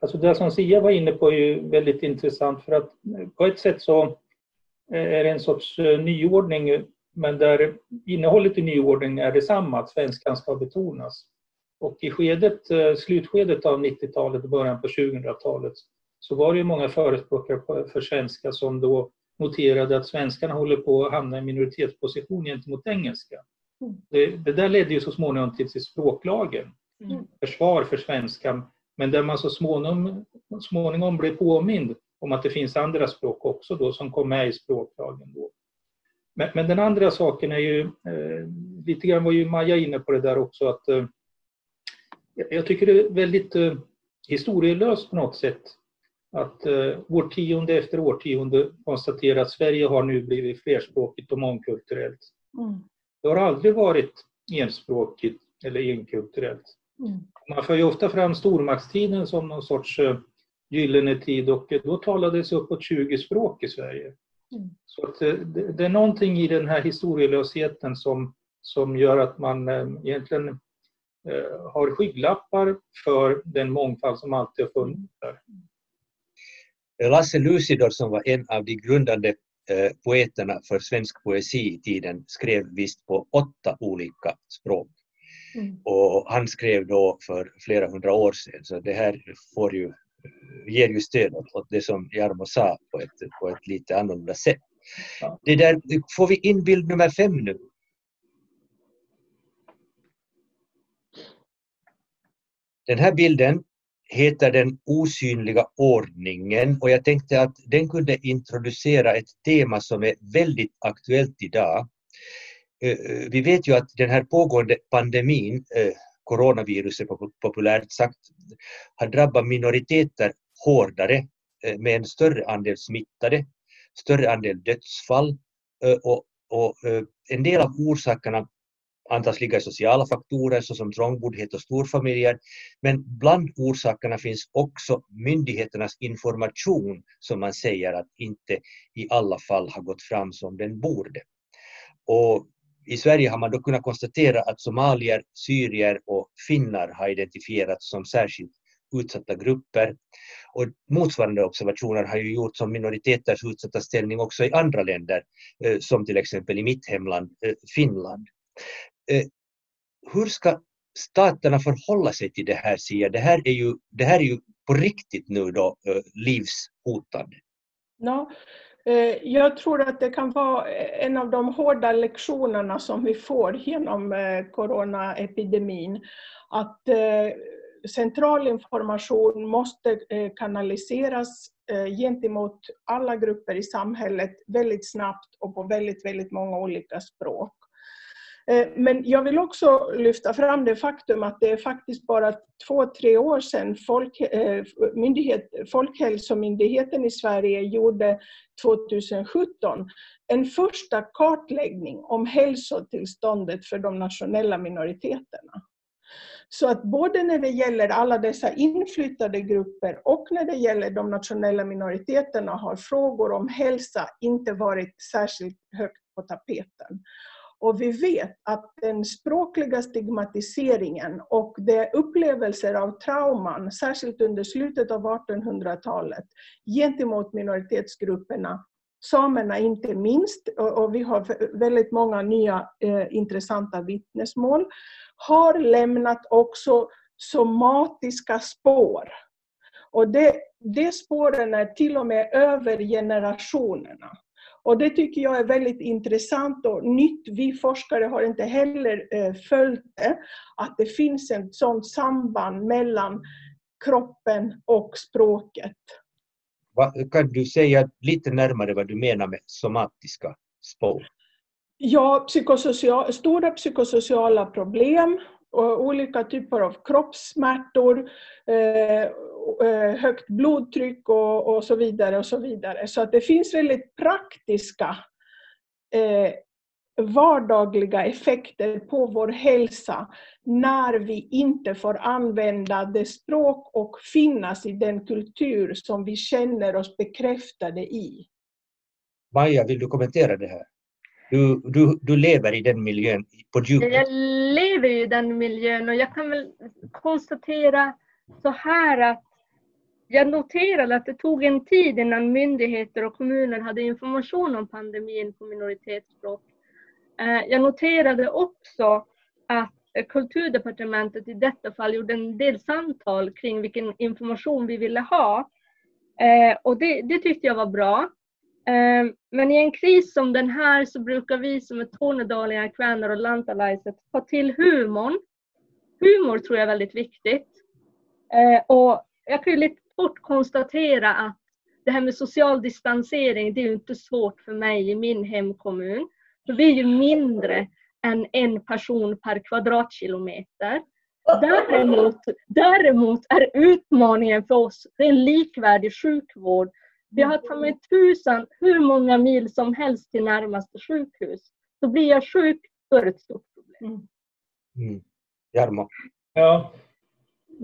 Alltså det som Sia var inne på är ju väldigt intressant för att på ett sätt så är en sorts eh, nyordning men där innehållet i nyordningen är detsamma, att svenskan ska betonas. Och i skedet, eh, slutskedet av 90-talet och början på 2000-talet så var det många förespråkare för svenska som då noterade att svenskarna håller på att hamna i minoritetsposition gentemot engelska. Mm. Det, det där ledde ju så småningom till språklagen, mm. försvar för svenskan, men där man så småningom, småningom blev påmind om att det finns andra språk också då som kom med i språklagen. Då. Men, men den andra saken är ju, eh, lite grann var ju Maja inne på det där också, att eh, jag tycker det är väldigt eh, historielöst på något sätt att eh, årtionde efter årtionde konstatera att Sverige har nu blivit flerspråkigt och mångkulturellt. Mm. Det har aldrig varit enspråkigt eller enkulturellt. Mm. Man för ju ofta fram stormaktstiden som någon sorts eh, gyllene tid och då talades uppåt 20 språk i Sverige. Mm. Så att eh, det, det, är någonting i den här historielösheten som, som gör att man eh, egentligen eh, har skygglappar för den mångfald som alltid har funnits där. Lasse Lucidor som var en av de grundande poeterna för svensk poesi i tiden skrev visst på åtta olika språk. Mm. Och han skrev då för flera hundra år sedan så det här får ju ger ju stöd åt, det som Jarmo sa på ett, på ett lite annorlunda sätt. Det där, får vi in bild nummer fem nu? Den här bilden heter Den osynliga ordningen och jag tänkte att den kunde introducera ett tema som är väldigt aktuellt idag. Eh, vi vet ju att den här pågående pandemin, eh, coronaviruset populärt sagt, har drabbat minoriteter hårdare eh, med en större andel smittade, större andel dödsfall eh, och, och eh, en del av orsakerna antas ligga i sociala faktorer såsom trångboddhet och storfamiljer. Men bland orsakerna finns också myndigheternas information som man säger att inte i alla fall har gått fram som den borde. Och i Sverige har man då kunnat konstatera att somalier, syrier och finnar har identifierats som särskilt utsatta grupper. Och motsvarande observationer har ju gjorts om minoriteters utsatta ställning också i andra länder, eh, som till exempel i mitt hemland eh, Finland. Eh, hur ska staterna förhålla sig till det här, Sia? Det här är ju, det här är ju på riktigt nu då livshotande. No, Eh, jag tror att det kan vara eh, en av de hårda lektionerna som vi får genom eh, coronaepidemin. Att central information måste kanaliseras gentemot alla grupper i samhället väldigt snabbt och på väldigt, väldigt många olika språk. Eh, men jag vill också lyfta fram det faktum att det är faktiskt bara två, tre år sedan Folk, eh, myndighet, Folkhälsomyndigheten i Sverige gjorde 2017 en första kartläggning om hälsotillståndet för de nationella minoriteterna. Så att både när det gäller alla dessa inflyttade grupper och när det gäller de nationella minoriteterna har frågor om hälsa inte varit särskilt högt på tapeten. Och vi vet att den språkliga stigmatiseringen och de upplevelser av trauman, särskilt under slutet av 1800-talet, gentemot minoritetsgrupperna, samerna inte minst, och vi har väldigt många nya eh, intressanta vittnesmål, har lämnat också somatiska spår. Och det, de spåren är till och med över generationerna. Och det tycker jag är väldigt intressant och nytt. Vi forskare har inte heller eh, följt det, att det finns ett sådant samband mellan kroppen och språket. Kan du säga lite närmare vad du menar med somatiska spår? Ja, psykosocial, stora psykosociala problem och olika typer av kroppssmärtor, eh, eh, högt blodtryck och, och så vidare. och Så vidare. Så att det finns väldigt praktiska eh, vardagliga effekter på vår hälsa när vi inte får använda det språk och finnas i den kultur som vi känner oss bekräftade i. Maja, vill du kommentera det här? Du, du, du lever i den miljön på djupet. Jag lever i den miljön och jag kan väl konstatera så här att jag noterade att det tog en tid innan myndigheter och kommuner hade information om pandemin på minoritetsspråk. Eh, jag noterade också att Kulturdepartementet i detta fall gjorde en del samtal kring vilken information vi ville ha. Eh, och det, det tyckte jag var bra. Ehm, men i en kris som den här så brukar vi som är tornedalingar, kväner och lantalaiset ta till humorn. Humor tror jag är väldigt viktigt. Ehm, och jag kan ju lite kort konstatera att det här med social distansering, det är ju inte svårt för mig i min hemkommun. För vi är ju mindre än en person per kvadratkilometer. Däremot, däremot är utmaningen för oss, det är en likvärdig sjukvård. Vi har tagit tusan, hur många mil som helst till närmaste sjukhus. Så blir jag sjuk, då är det ett stort problem. Mm. Jarmo? Ja,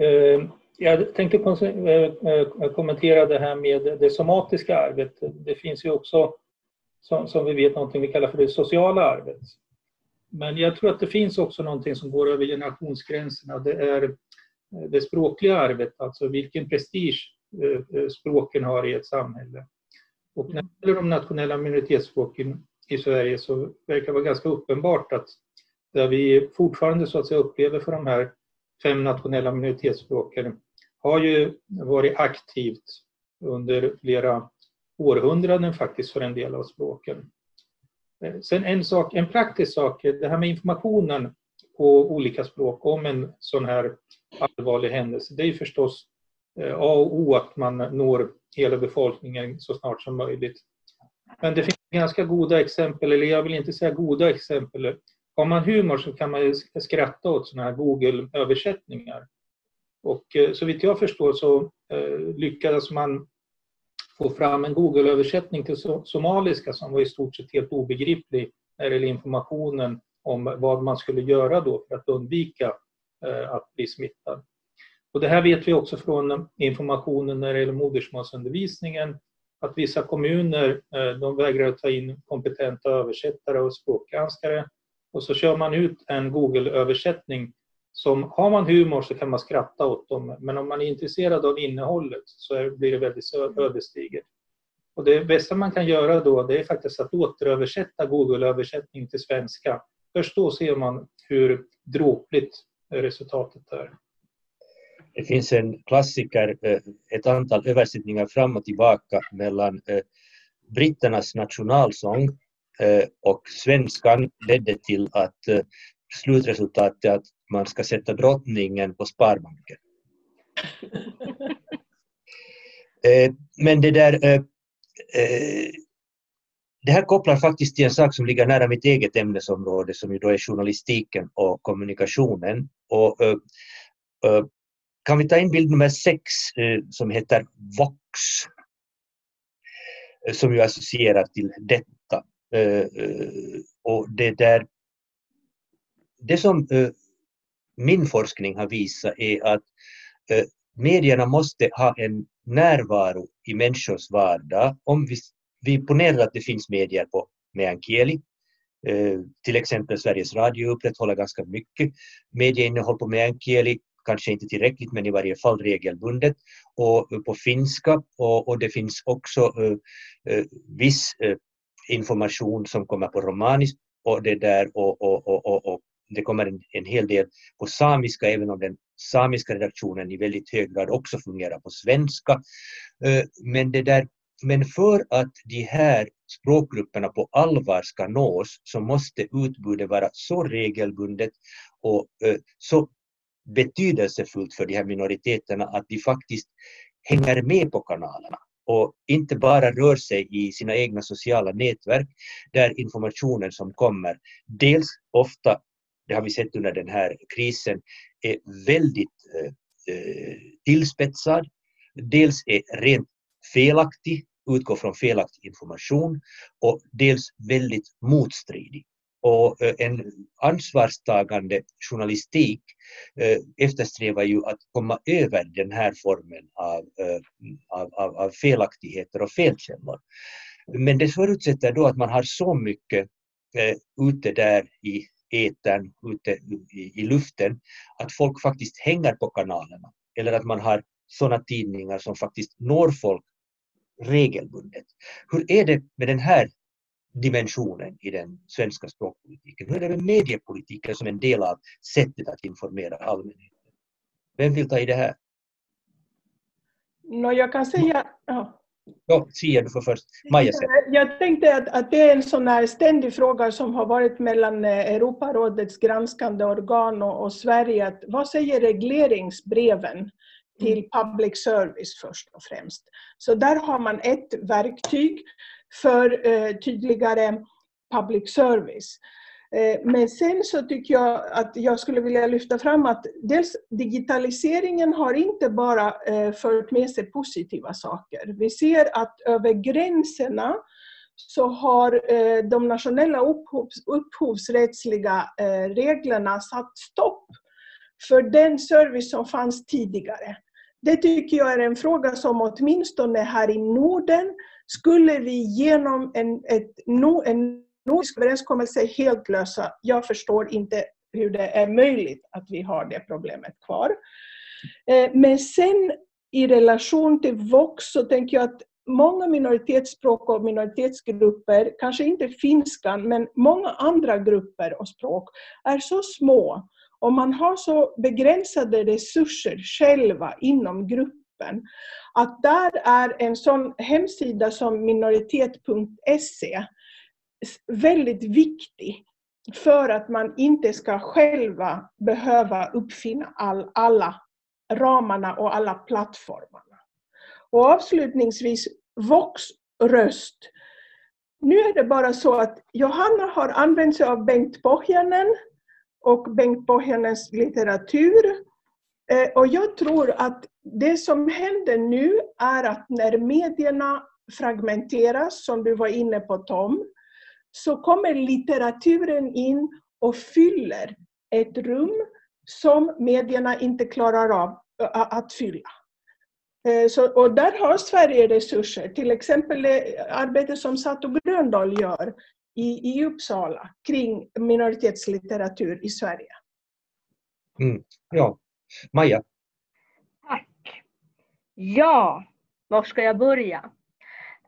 eh, jag tänkte eh, eh, kommentera det här med det somatiska arvet. Det finns ju också, som vi vet, någonting vi kallar för det sociala arvet. Men jag tror att det finns också någonting som går över generationsgränserna. Det är det språkliga arvet, alltså vilken prestige Eh, eh, språken har i ett samhälle. Och när det gäller de nationella minoritetsspråken i Sverige så verkar det vara ganska uppenbart att där vi fortfarande så att säga upplever för de här fem nationella minoritetsspråken har ju varit aktivt under flera århundraden faktiskt för en del av språken. Eh, sen en, sak, en praktisk sak, det här med informationen på olika språk om en sån här allvarlig händelse, det är ju förstås Eh, A och O att man når hela befolkningen så snart som möjligt. Men det finns ganska goda exempel, eller jag vill inte säga goda exempel. Har man humor så kan man ju skratta åt sådana här Google-översättningar. Och eh, så vitt jag förstår så eh, lyckades man få fram en Google-översättning till somaliska som var i stort sett helt obegriplig när det gäller informationen om vad man skulle göra då för att undvika att bli smittad. Och det här vet vi också från informationen när det gäller modersmålsundervisningen att vissa kommuner eh, de vägrar ta in kompetenta översättare och språkgranskare och så kör man ut en Google-översättning som har man humor så kan man skratta åt dem, men om man är intresserad av innehållet så blir det väldigt ödesdigert. Och det bästa man kan göra då det är faktiskt att återöversätta Google-översättning till svenska. Först då ser man hur dråpligt resultatet är. Det finns en klassiker, eh, ett antal översättningar fram och tillbaka mellan eh, britternas nationalsång eh, och svenskan ledde till att slutresultatet är att man ska sätta drottningen på Sparbanken. Men det där det här kopplar faktiskt till en sak som ligger nära mitt eget ämnesområde som ju då är journalistiken och kommunikationen. Och, kan vi ta in bild nummer sex eh, som heter Vox? Eh, som ju associerar till detta. Eh, och det där det som min forskning har visat är att medierna måste ha en närvaro i människors vardag. Om vi, vi ponerar att det finns medier på meänkieli, eh, till exempel Sveriges Radio upprätthåller ganska mycket medieinnehåll på meänkieli, kanske inte tillräckligt men i varje fall regelbundet och eh, på finska och, och det finns också uh, uh, viss uh, information som kommer på romanisk och det där och, och, och, och, det kommer en, en hel del på samiska, även om den samiska redaktionen i väldigt hög grad också fungerar på svenska. Men, det där, men för att de här språkgrupperna på allvar ska nås så måste utbudet vara så regelbundet och så betydelsefullt för de här minoriteterna att de faktiskt hänger med på kanalerna och inte bara rör sig i sina egna sociala nätverk där informationen som kommer dels ofta det har vi sett under den här krisen, är väldigt eh, eh tillspetsad. Dels är rent felaktig, utgår från felaktig information och dels väldigt motstridig. Och eh, en ansvarstagande journalistik eh, eftersträvar ju att komma över den här formen av, eh, av, av, av felaktigheter och felkällor. Men det förutsätter då att man har så mycket ute där i etern, ute i luften, att folk faktiskt hänger på kanalerna. Eller att man har sådana tidningar som faktiskt når folk regelbundet. Hur är det med den här dimensionen i den svenska språkpolitiken? Hur är det med mediepolitiken som en del av sättet att informera allmänheten? Vem vill ta i det här? No, jag kan säga... Ja. Ja, Sia, du får först. Maja sen. Jag tänkte att, att det är en sån här ständig fråga som har varit mellan eh, Europarådets granskande organ och, och Sverige. Att, vad säger regleringsbreven till mm. public service först och främst? Så där har man ett verktyg för eh, tydligare public service. Eh, men sen så tycker jag att jag skulle vilja lyfta fram att dels digitaliseringen har inte bara eh, fört med sig positiva saker. Vi ser att över gränserna så har eh, de nationella upphovs, upphovsrättsliga reglerna satt stopp för den service som fanns tidigare. Det tycker jag är en fråga som åtminstone här i Norden skulle vi genom en, ett, en nordisk överenskommelse helt lösa. Jag förstår inte hur det är möjligt att vi har det problemet kvar. Eh, men sen i relation till Vox så tänker jag att många minoritetsspråk och minoritetsgrupper, kanske inte finskan, men många andra grupper och språk är så små och man har så begränsade resurser själva inom gruppen att där är en sån hemsida som minoritet.se väldigt viktig för att man inte ska själva behöva uppfinna all, alla ramarna och alla plattformarna. Och avslutningsvis, Vox röst. Nu är det bara så att Johanna har använt sig av Bengt Pohjanen och Bengt Pohjanens litteratur. Eh, och jag tror att det som händer nu är att när medierna fragmenteras, som du var inne på Tom, så kommer litteraturen in och fyller ett rum som medierna inte klarar av att fylla. Eh, så, och där har Sverige resurser, till exempel det arbete som Sato Gröndahl gör i, i Uppsala kring minoritetslitteratur i Sverige. Mm, ja, Maja? Tack. Ja, var ska jag börja?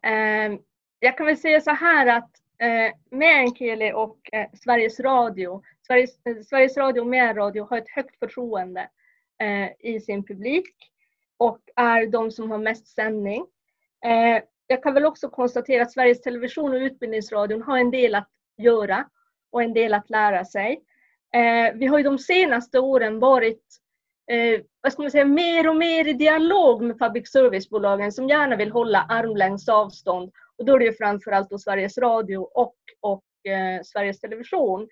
Eh, jag kan väl säga så här att eh, Meänkieli och eh, Sveriges Radio, Sveriges, eh, Sveriges Radio och Meänradio har ett högt förtroende eh, i sin publik och är de som har mest sändning. Eh, jag kan väl också konstatera att Sveriges Television och Utbildningsradion har en del att göra och en del att lära sig. Eh, vi har ju de senaste åren varit eh, vad ska man säga, mer och mer i dialog med public service-bolagen som gärna vill hålla armlängds avstånd. Och då är det ju framförallt då Sveriges Radio och, och eh, Sveriges Television.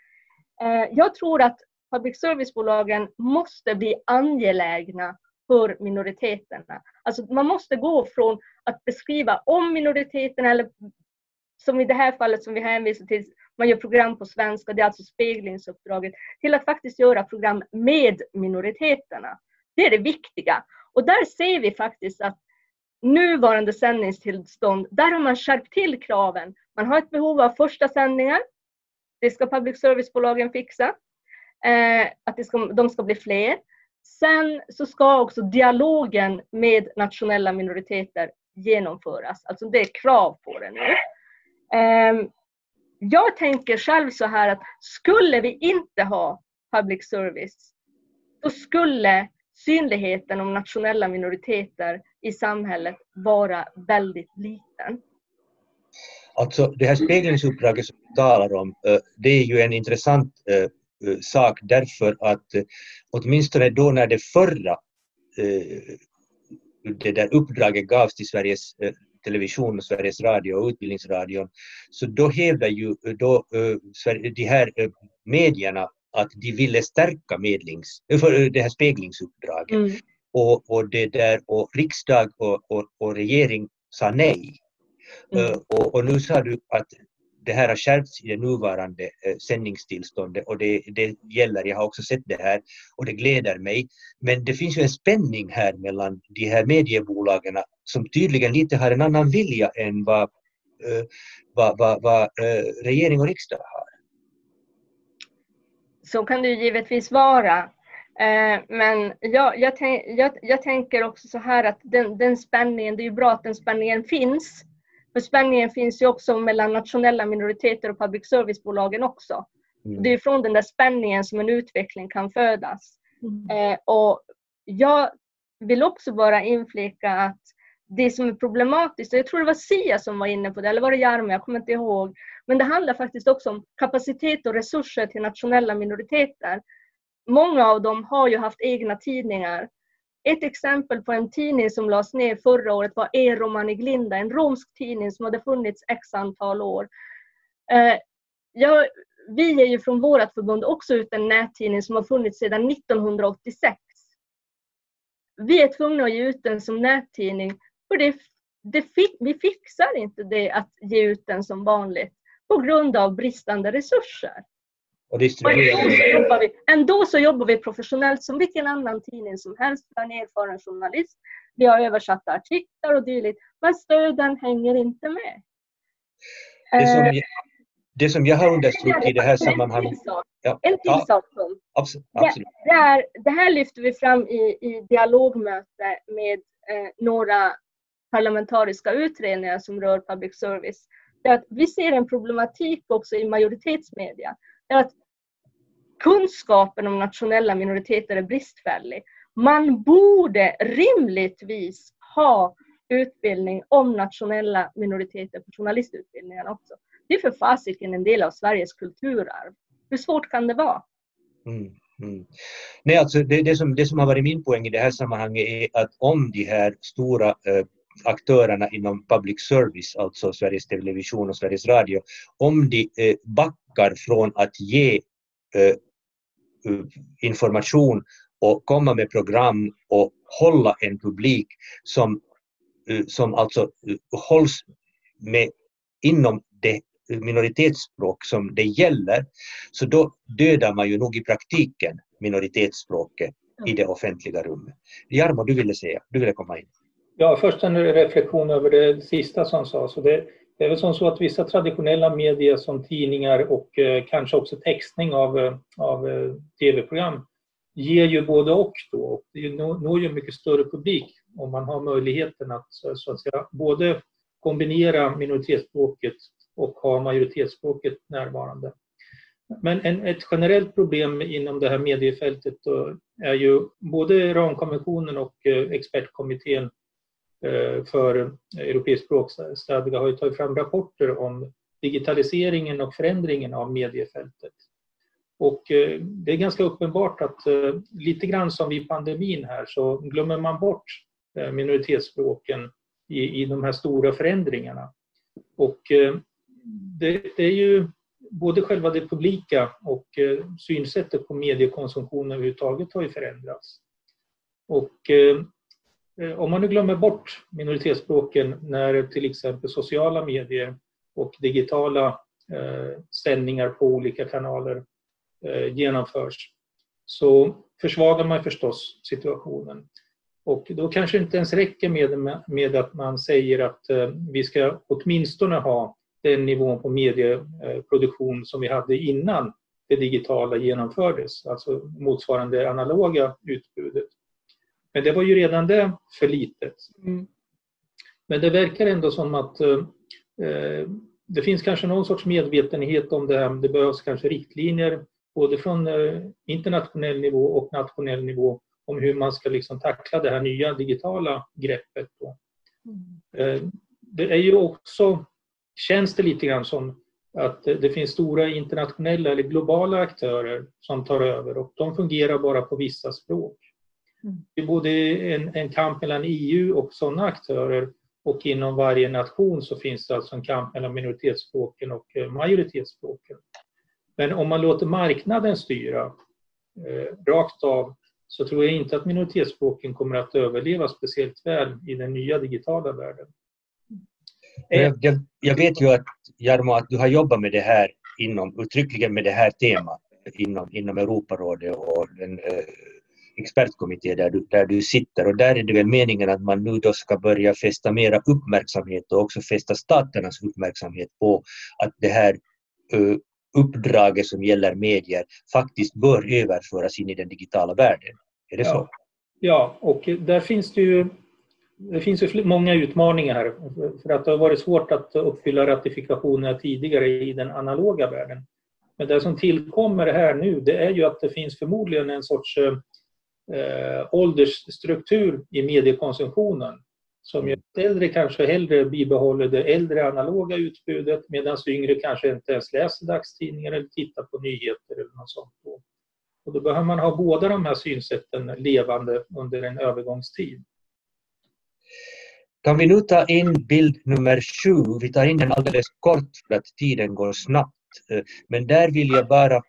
Eh, jag tror att public service-bolagen måste bli angelägna för minoriteterna. Alltså man måste gå från att beskriva om minoriteterna, eller som i det här fallet som vi hänvisar till, man gör program på svenska, det är alltså speglingsuppdraget, till att faktiskt göra program med minoriteterna. Det är det viktiga. Och där ser vi faktiskt att nuvarande sändningstillstånd, där har man skärpt till kraven. Man har ett behov av första sändningar. Det ska public service-bolagen fixa. Eh, att det ska, de ska bli fler. Sen så ska också dialogen med nationella minoriteter genomföras. Alltså det är krav på det nu. Eh, jag tänker själv så här att skulle vi inte ha public service, då skulle synligheten om nationella minoriteter i samhället vara väldigt liten. Alltså det här speglingsuppdraget som du talar om, eh, det är ju en intressant eh, eh, sak därför att åtminstone då när det förra det där uppdraget gavs till Sveriges Television, Sveriges Radio och Utbildningsradion, så då hävdade ju då, de här medierna att de ville stärka medlings, för det här speglingsuppdraget. Mm. Och, och, det där, och riksdag och, och, och regering sa nej. Mm. Och, och, nu sa du att det här har skärpts i det nuvarande eh, sändningstillståndet och det, det gäller, jag har också sett det här och det gläder mig. Men det finns ju en spänning här mellan de här mediebolagen som tydligen lite har en annan vilja än vad, eh, vad, vad, vad eh, regering och riksdag har. Så kan det ju givetvis vara. Eh, men jag, jag, jag, jag tänker också så här att den, den spänningen, det är ju bra att den spänningen finns. För spänningen finns ju också mellan nationella minoriteter och public service-bolagen också. Mm. Det är från den där spänningen som en utveckling kan födas. Mm. Eh, och jag vill också bara inflika att det som är problematiskt, och jag tror det var Sia som var inne på det, eller var det Jarmo, jag kommer inte ihåg. Men det handlar faktiskt också om kapacitet och resurser till nationella minoriteter. Många av dem har ju haft egna tidningar ett exempel på en tidning som lades ner förra året var E-Roman i Glinda, en romsk tidning som hade funnits x antal år. Eh, ja, vi är ju från vårt förbund också ut en nättidning som har funnits sedan 1986. Vi är tvungna att ge ut den som nättidning för det, det vi fixar inte det att ge ut den som vanligt på grund av bristande resurser. Och distribuera. Så jobbar vi, ändå så jobbar vi professionellt som vilken annan tidning som helst. Vi har en erfaren journalist. Vi har översatta artiklar och dylikt. Men stöden hänger inte med. Det som, jag, det som jag har understrukit i det här sammanhanget... Ja, en till sak Tom. Absolut. absolut. Det, det, är, det här lyfter vi fram i, i dialogmöte med eh, några parlamentariska utredningar som rör public service. Det att vi ser en problematik också i majoritetsmedia är att kunskapen om nationella minoriteter är bristfällig. Man borde rimligtvis ha utbildning om nationella minoriteter på journalistutbildningen också. Det är för fasiken en del av Sveriges kulturarv. Hur svårt kan det vara? Mm, mm. Nej, alltså det, det, som, det som har varit min poäng i det här sammanhanget är att om de här stora eh, aktörerna inom public service, alltså Sveriges Television och Sveriges Radio, om de eh, backar från att ge eh, information och komma med program och hålla en publik som, eh, som alltså eh, hålls med, inom det minoritetsspråk som det gäller, så då dödar man ju nog i praktiken minoritetsspråket i det offentliga rummet. Jarmo, du ville säga, du ville komma in. Ja, först en reflektion över det sista som sades. Det, det är väl som så att vissa traditionella medier som tidningar och eh, kanske också textning av, eh, av eh, tv-program ger ju både och då. Och det når ju en mycket större publik om man har möjligheten att, så att säga, både kombinera minoritetsspråket och ha majoritetsspråket närvarande. Men en, ett generellt problem inom det här mediefältet är ju både ramkonventionen och eh, expertkommittén Eh, för europeisk språkstadga har ju tagit fram rapporter om digitaliseringen och förändringen av mediefältet. Och eh, det är ganska uppenbart att eh, lite grann som vid pandemin här så glömmer man bort minoritetsspråken i, i de här stora förändringarna. Och det, det är ju både själva det publika och synsättet på mediekonsumtion överhuvudtaget har ju förändrats. Och Eh, om man nu glömmer bort minoritetsspråken när till exempel sociala medier och digitala eh, sändningar på olika kanaler eh, genomförs så försvagar man förstås situationen. Och då kanske det inte ens räcker med, med att man säger att eh, vi ska åtminstone ha den nivån på medieproduktion som vi hade innan det digitala genomfördes, alltså motsvarande analoga utbudet. Men det var ju redan det för litet. Mm. Men det verkar ändå som att eh, eh, det finns kanske någon sorts medvetenhet om det här. Det behövs kanske riktlinjer både från eh, internationell nivå och nationell nivå om hur man ska liksom tackla det här nya digitala greppet. Mm. Eh, det är ju också, känns det lite grann som att det finns stora internationella eller globala aktörer som tar över och de fungerar bara på vissa språk. Det är både en, en kamp mellan EU och sådana aktörer och inom varje nation så finns det alltså en kamp mellan minoritetsspråken och eh, majoritetsspråken. Men om man låter marknaden styra eh, rakt av så tror jag inte att minoritetsspråken kommer att överleva speciellt väl i den nya digitala världen. Jag, jag, jag vet ju att Jarmo, att du har jobbat med det här inom, uttryckligen med det här temat inom, inom Europarådet och den eh, expertkommitté där du, där du sitter och där är det väl meningen att man nu då ska börja fästa mera uppmärksamhet och också fästa staternas uppmärksamhet på att det här uh, uppdraget som gäller medier faktiskt bör överföras in i den digitala världen. Är det ja. så? Ja, och där finns det ju det finns ju många utmaningar här för att det har varit svårt att uppfylla ratifikationerna tidigare i den analoga världen. Men det som tillkommer här nu det är ju att det finns förmodligen en sorts eh, åldersstruktur i mediekonsumtionen som gör att äldre kanske hellre bibehåller det äldre analoga utbudet medan yngre kanske inte ens läser dagstidningar eller tittar på nyheter eller något sånt. Och då behöver man ha båda de här synsätten levande under en övergångstid. Kan vi nu ta in bild nummer sju? Vi tar in den alldeles kort för att tiden går snabbt. Eh, men där vill jag bara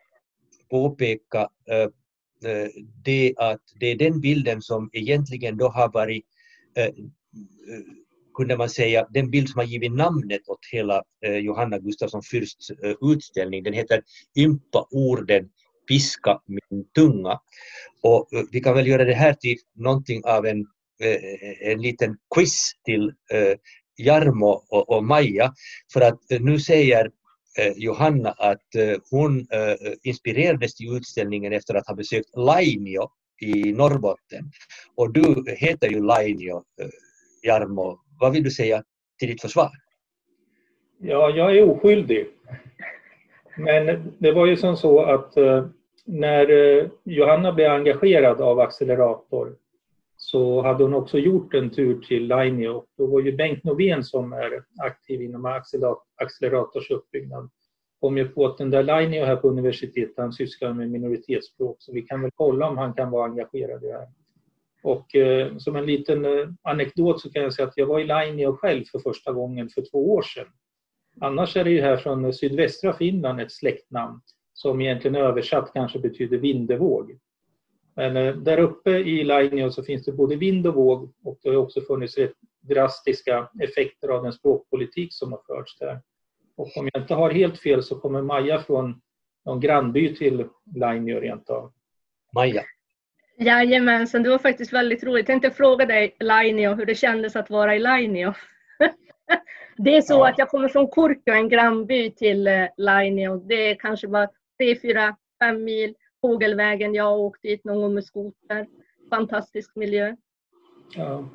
påpeka Eh, Eh, det att det är den bilden som egentligen då har varit, eh, eh, kunde man säga, den bild som har givit namnet åt hela Johanna Gustafsson Fürsts utställning. Den heter Ympa orden, piska min tunga. Och vi kan väl göra det här till någonting av en, en liten quiz till Jarmo och, Maja. För att nu säger Eh, Johanna att eh, hon eh, inspirerades till utställningen efter att ha besökt Lainio i Norrbotten. Och du heter ju Lainio, Jarmo. Vad vill du säga till ditt försvar? Ja, jag är oskyldig. Men det var ju som så att när Johanna blev engagerad av Accelerator så hade hon också gjort en tur till Lainio. Då var ju Bengt Novén som är aktiv inom Accelerators uppbyggnad kom ju på att den där Lainio här på universitetet, han sysslar med minoritetsspråk så vi kan väl kolla om han kan vara engagerad i det här. Och eh, som en liten eh, anekdot så kan jag säga att jag var i Lainio själv för första gången för två år sedan. Annars är det ju här från sydvästra Finland ett släktnamn som egentligen översatt kanske betyder vindevåg. Men eh, där uppe i Lainio så finns det både vind och våg och det har också funnits rätt drastiska effekter av den språkpolitik som har förts där. Och om jag inte har helt fel så kommer Maja från någon grannby till Lainio rent av. Maja. Jajamensan, det var faktiskt väldigt roligt. Jag tänkte fråga dig Lainio hur det kändes att vara i Lainio. det är så ja. att jag kommer från Kurkio, en grannby till eh, Lainio. Det är kanske bara 3, 4, 5 mil fågelvägen. Jag har åkt dit någon gång med skoter. Fantastisk miljö. Ja.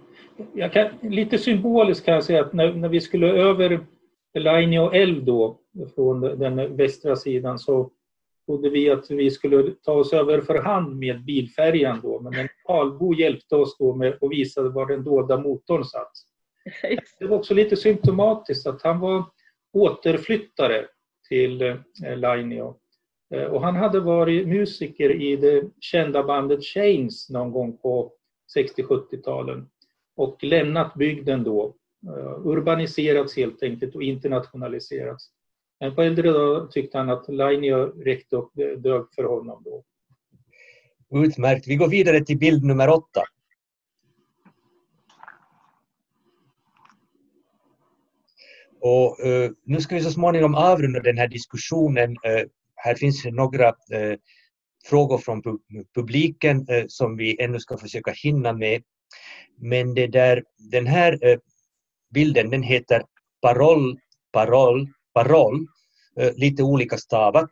Jag kan, lite symboliskt kan jag säga att när, när vi skulle över Lainio älv då, från den västra sidan, så trodde vi att vi skulle ta oss över för hand med bilfärjan då, men en lokalbo hjälpte oss då med och visade var den dolda motorn satt. Det var också lite symptomatiskt att han var återflyttare till eh, Lainio. Eh, och han hade varit musiker i det kända bandet Chains någon gång på 60-70-talen och lämnat bygden då. Eh, urbaniserats helt enkelt och internationaliserats. Men på äldre dagar tyckte han att Lainio räckte upp dög för honom då. Utmärkt. Vi går vidare till bild nummer åtta. Och, eh, nu ska vi så småningom avrunda den här diskussionen. eh, här finns några eh, frågor från publiken eh, som vi ännu ska försöka hinna med. Men det där, den här eh, bilden den heter Paroll, paroll, paroll, lite olika stavat.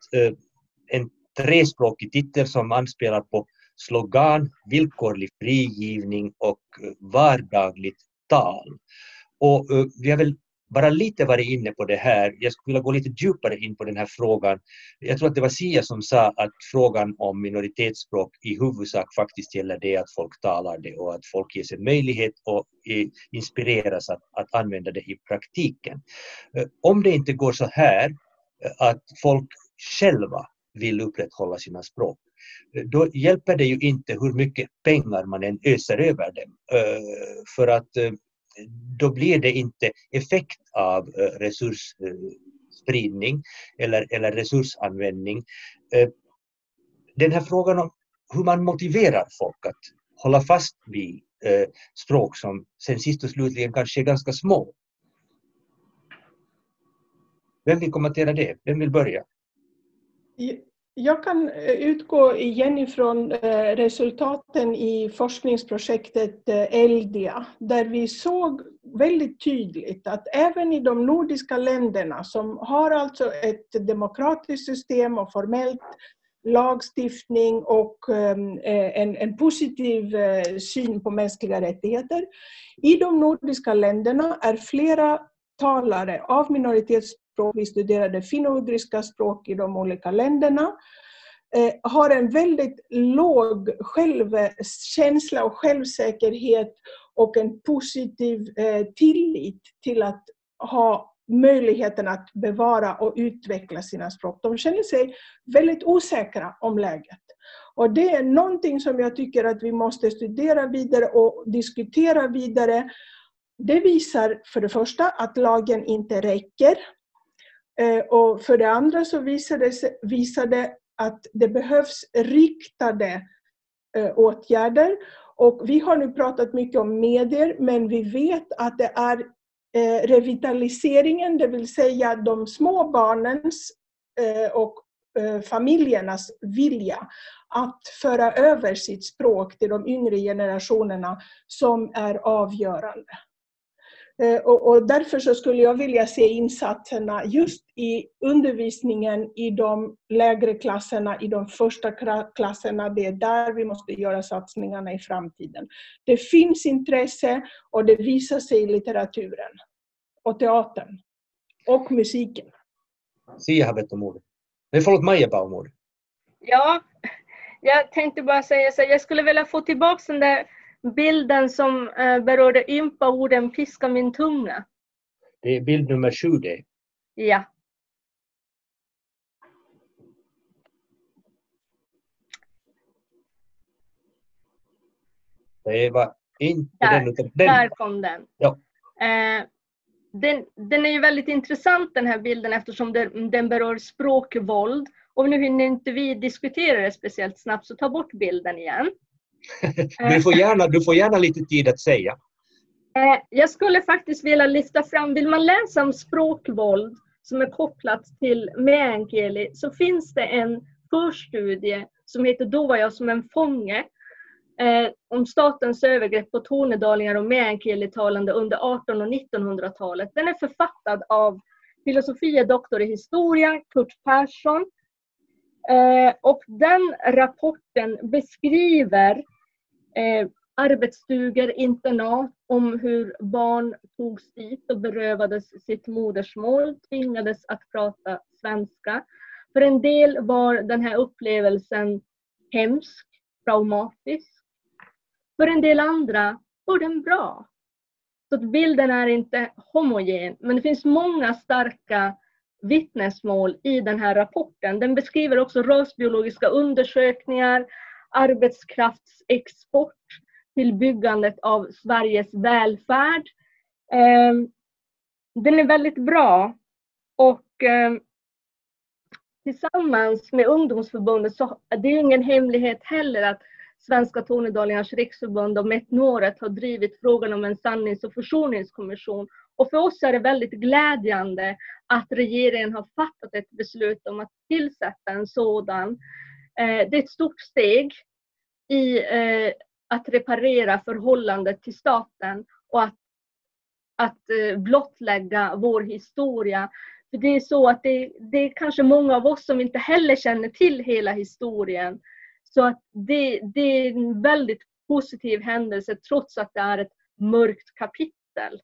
En trespråkig titel som anspelar på slogan, villkorlig frigivning och vardagligt tal. Och vi har väl bara lite varit inne på det här. Jag skulle vilja gå lite djupare in på den här frågan. Jag tror att det var Sia som sa att frågan om minoritetsspråk i huvudsak faktiskt gäller det att folk talar det och att folk ges en möjlighet och inspireras att, att använda det i praktiken. Eh, om det inte går så här eh, att folk själva vill upprätthålla sina språk, eh, då hjälper det ju inte hur mycket pengar man än öser över dem. För att då blir det inte effekt av eh, resursspridning eller, eller resursanvändning. Eh, den här frågan om hur man motiverar folk att hålla fast vid eh, språk som sen sist och slutligen kanske är ganska små. Vem vill kommentera det? Vem vill börja? Jag kan eh, utgå igen ifrån eh, resultaten i forskningsprojektet eh, Eldia, där vi såg väldigt tydligt att även i de nordiska länderna som har alltså ett demokratiskt system och formellt lagstiftning och ehm, en, en positiv syn på mänskliga rättigheter. I de nordiska länderna är flera talare av minoritets språk, vi studerade finno-ugriska språk i de olika länderna, eh, har en väldigt låg självkänsla och självsäkerhet och en positiv eh, tillit till att ha möjligheten att bevara och utveckla sina språk. De känner sig väldigt osäkra om läget. Och det är någonting som jag tycker att vi måste studera vidare och diskutera vidare. Det visar för det första att lagen inte räcker. Eh, och för det andra så visade det, att det behövs riktade eh, åtgärder. Och vi har nu pratat mycket om medier, men vi vet att det är eh, revitaliseringen, det vill säga de små barnens eh, och eh, familjernas vilja att föra över sitt språk till de yngre generationerna som är avgörande. Eh, och, därför så skulle jag vilja se insatserna just i undervisningen i de lägre klasserna, i de första klasserna. Det är där vi måste göra satsningarna i framtiden. Det finns intresse och det visar sig i litteraturen och teatern och musiken. Sia har bett om ordet. Nej, förlåt, Maja bad om ordet. Ja, jag tänkte bara säga så jag skulle vilja få tillbaka den där bilden som eh, berörde ympa-orden piska min tunga. Det är bild nummer sju det. Ja. Det var inte Där, den utan den. Där kom den. Ja. Eh, den. Den är ju väldigt intressant den här bilden eftersom den, den berör språkvåld. Och nu hinner inte vi diskutera det speciellt snabbt så ta bort bilden igen. du, får gärna, du får gärna lite tid att säga. Eh, jag skulle faktiskt vilja lyfta fram, vill man läsa om språkvåld som är kopplat till meänkieli så finns det en förstudie som heter Då var jag som en fånge eh, om statens övergrepp på tornedalingar och meänkielitalande under 1800 och 1900-talet. Den är författad av filosofie doktor i historia, Kurt Persson. Eh, och den rapporten beskriver eh, arbetsstugor, internat, om hur barn togs dit och berövades sitt modersmål, tvingades att prata svenska. För en del var den här upplevelsen hemsk, traumatisk. För en del andra var den bra. Så att bilden är inte homogen, men det finns många starka vittnesmål i den här rapporten. Den beskriver också rasbiologiska undersökningar, arbetskraftsexport till byggandet av Sveriges välfärd. Ehm, den är väldigt bra och ehm, tillsammans med ungdomsförbundet så det är ingen hemlighet heller att Svenska Tornedalingars riksförbund och Metnoret har drivit frågan om en sannings och försoningskommission. Och för oss är det väldigt glädjande att regeringen har fattat ett beslut om att tillsätta en sådan. Eh, det är ett stort steg i eh, att reparera förhållandet till staten och att, att eh, blottlägga vår historia. För det är så att det, det är kanske många av oss som inte heller känner till hela historien. Så att det, det är en väldigt positiv händelse trots att det är ett mörkt kapitel.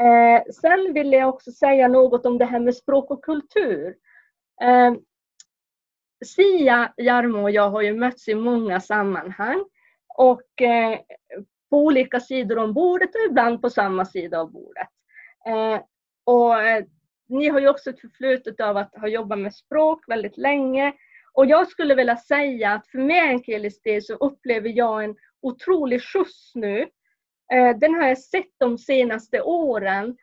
Eh, sen vill jag också säga något om det här med språk och kultur. Eh, Sia, Jarmo och jag har ju mötts i många sammanhang och eh, på olika sidor om bordet och ibland på samma sida av bordet. Eh, och eh, ni har ju också ett förflutet av att ha jobbat med språk väldigt länge och jag skulle vilja säga att för meänkielisk del så upplever jag en otrolig skjuts nu. Eh, den har jag sett de senaste åren.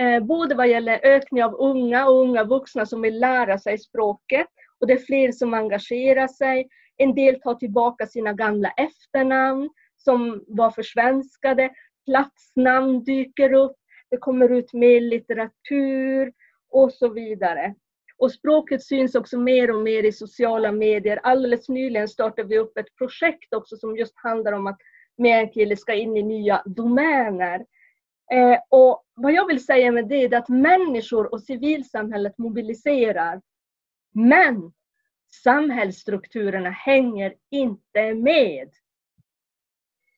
Eh, både vad gäller ökning av unga och unga vuxna som vill lära sig språket. Och det är fler som engagerar sig. En del tar tillbaka sina gamla efternamn som var försvenskade. Platsnamn dyker upp. Det kommer ut mer litteratur och så vidare. Och språket syns också mer och mer i sociala medier. Alldeles nyligen startade vi upp ett projekt också som just handlar om att meänkieli ska in i nya domäner. Eh, och vad jag vill säga med det är att människor och civilsamhället mobiliserar. Men samhällsstrukturerna hänger inte med.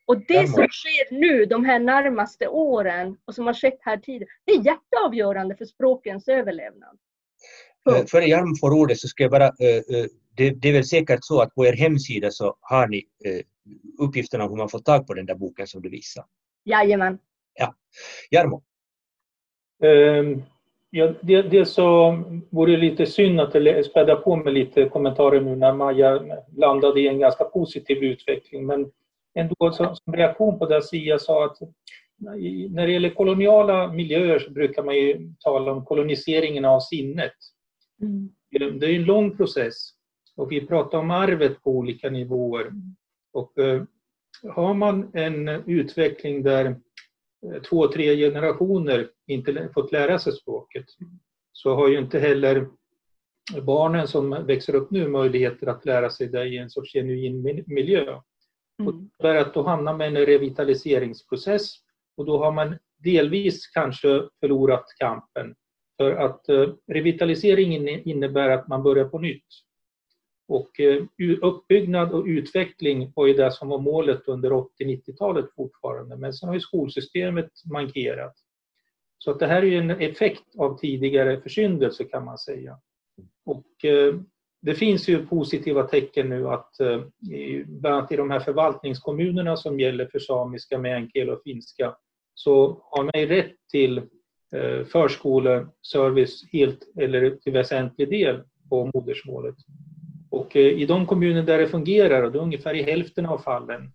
Och det som sker nu de här närmaste åren och som har skett här tidigare, det är jätteavgörande för språkens överlevnad. Mm. Före Hjalm får ordet så ska jag bara, eh, eh, det, det, är väl säkert så att på er hemsida så har ni uppgifterna om hur man får tag på den där boken som du visade. Jajamän. Ja. Jarmo? Um, ja, det, det så vore det lite synd att späda på med lite kommentarer nu när Maja landade i en ganska positiv utveckling. Men ändå som, som reaktion på det Sia sa att när det gäller koloniala miljöer så brukar man ju tala om koloniseringen av sinnet. Mm. Det är en lång process och vi pratar om arvet på olika nivåer. Och eh, har man en utveckling där två, tre generationer inte fått lära sig språket så har ju inte heller barnen som växer upp nu möjligheter att lära sig det i en sorts genuin miljö. Mm. Och att då hamnar man i en revitaliseringsprocess och då har man delvis kanske förlorat kampen för att eh, revitalisering innebär att man börjar på nytt. Och eh, uppbyggnad och utveckling var ju det som var målet under 80-90-talet fortfarande, men sen har ju skolsystemet mankerat. Så att det här är ju en effekt av tidigare försyndelser kan man säga. Och eh, det finns ju positiva tecken nu att eh, bland annat i de här förvaltningskommunerna som gäller för samiska, meänkieli och finska så har man ju rätt till förskoleservice helt eller till väsentlig del på modersmålet. Och eh, i de kommuner där det fungerar, och det är ungefär i hälften av fallen,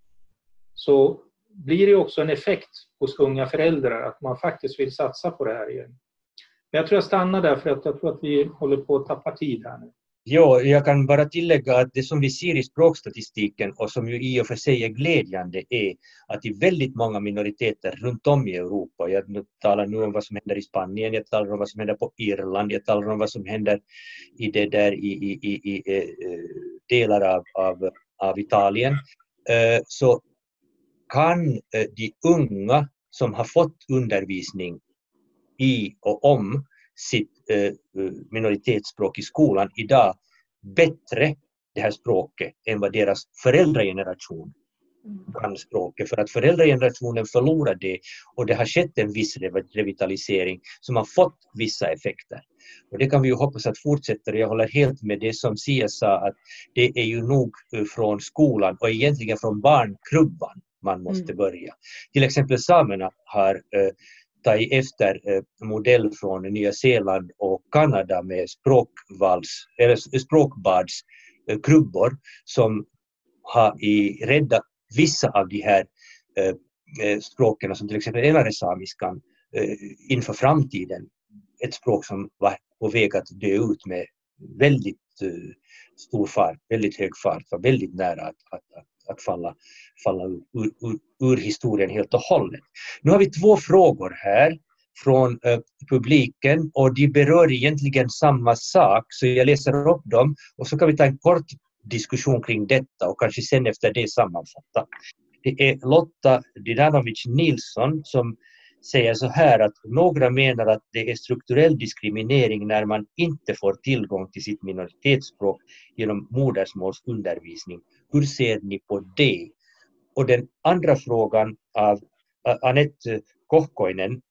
så blir det också en effekt hos unga föräldrar att man faktiskt vill satsa på det här igen. Men jag tror jag stannar där för att jag tror att vi håller på att tappa tid här nu. Ja, jag kan bara tillägga att det som vi ser i språkstatistiken och som ju i och för sig är glädjande är att i väldigt många minoriteter runt om i Europa, jag talar nu om vad som händer i Spanien, jag talar om vad som händer på Irland, jag talar om vad som händer i, det där, i, i, i, i eh, delar av, av, av Italien, eh, så kan eh, de unga som har fått undervisning i och om sitt eh, minoritetsspråk i skolan idag bättre det här språket än vad deras föräldrageneration kan språket. För att föräldragenerationen förlorade det och det har skett en viss revitalisering som har fått vissa effekter. Och det kan vi ju hoppas att fortsätter. Jag håller helt med det som Sia sa att det är ju nog eh, från skolan och egentligen från barnkrubban man måste mm. börja. Till exempel samerna har ta tagit efter eh, modell från Nya Zeeland och Kanada med språkvals, eller språkbadskrubbor eh, som har i, räddat vissa av de här eh, språken som till exempel enaresamiskan eh, inför framtiden. Ett språk som var på väg att dö ut med väldigt stor fart, väldigt hög fart, var väldigt nära att, att, att att falla, falla ur, ur, ur, historien helt och hållet. Nu har vi två frågor här från eh, publiken och de berör egentligen samma sak så jag läser upp dem och så kan vi ta en kort diskussion kring detta och kanske sen efter det sammanfatta. Det är Lotta Didanovic Nilsson som säger så här att några menar att det är strukturell diskriminering när man inte får tillgång till sitt minoritetsspråk genom modersmålsundervisning. Hur ser ni på det? Och den andra frågan av eh, Anette Kohkoinen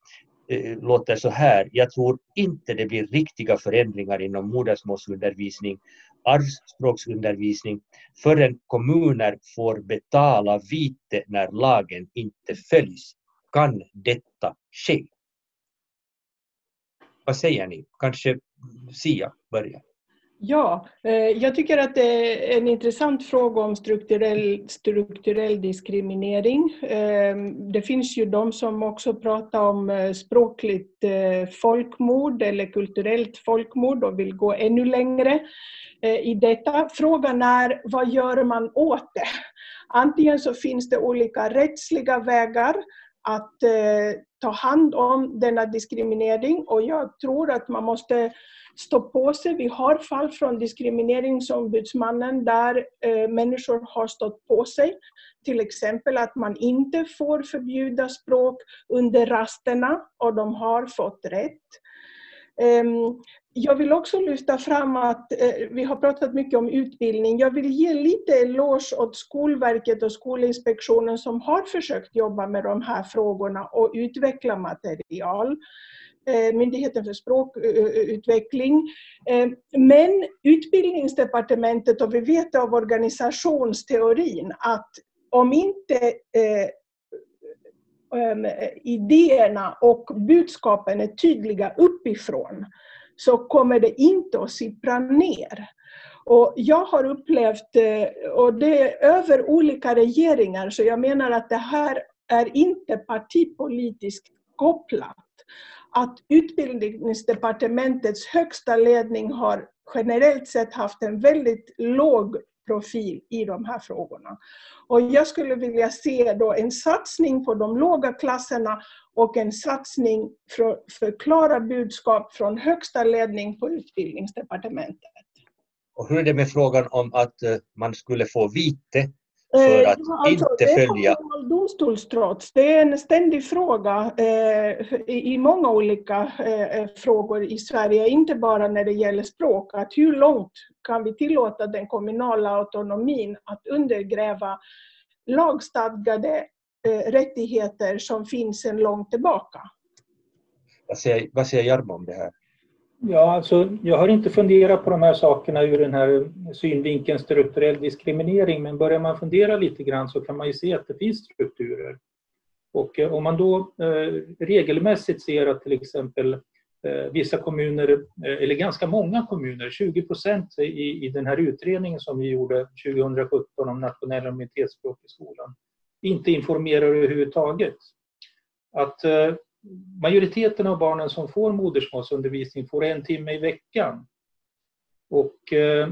eh, låter så här. Jag tror inte det blir riktiga förändringar inom modersmålsundervisning, arvsspråksundervisning förrän kommuner får betala vite när lagen inte följs kan detta ske? Vad säger ni? Kanske Sia börjar? Ja, eh, jag tycker att det är en intressant fråga om strukturell, strukturell diskriminering. Eh, det finns ju de som också pratar om eh, språkligt folkmord eller kulturellt folkmord och vill gå ännu längre i detta. Frågan är, vad gör man åt det? Antingen så finns det olika rättsliga vägar att eh, ta hand om denna diskriminering och jag tror att man måste stå på sig. Vi har fall från Diskrimineringsombudsmannen där eh, människor har stått på sig. Till exempel att man inte får förbjuda språk under rasterna och de har fått rätt. Ehm, jag vill också lyfta fram att eh, vi har pratat mycket om utbildning. Jag vill ge lite eloge åt Skolverket och Skolinspektionen som har försökt jobba med de här frågorna och utveckla material. Eh, Myndigheten för språkutveckling. Eh, men Utbildningsdepartementet, och vi vet av organisationsteorin att om inte Ehm, idéerna och budskapen är tydliga uppifrån så kommer det inte att sippra ner. Och jag har upplevt, eh, och det är över olika regeringar, så jag menar att det här är inte partipolitiskt kopplat. Att Utbildningsdepartementets högsta ledning har generellt sett haft en väldigt låg profil i de här frågorna. Och jag skulle vilja se då en satsning på de låga klasserna och en satsning för, för klara budskap från högsta ledning på Utbildningsdepartementet. Och hur är det med frågan om att eh, man skulle få vite för att alltså, inte följa... Det domstolstrots. Det är en ständig fråga eh, i många olika eh, frågor i Sverige, inte bara när det gäller språk. Att hur långt kan vi tillåta den kommunala autonomin att undergräva lagstadgade eh, rättigheter som finns sedan långt tillbaka? Vad säger, vad säger Jarmo om det här? Ja, alltså, jag har inte funderat på de här sakerna ur den här synvinkeln strukturell diskriminering, men börjar man fundera lite grann så kan man ju se att det finns strukturer. Och eh, om man då eh, regelmässigt ser att till exempel eh, vissa kommuner, eh, eller ganska många kommuner, 20 procent i, i den här utredningen som vi gjorde 2017 om nationella minoritetsspråk i skolan, inte informerar överhuvudtaget. Att eh, majoriteten av barnen som får modersmålsundervisning får en timme i veckan. Och eh,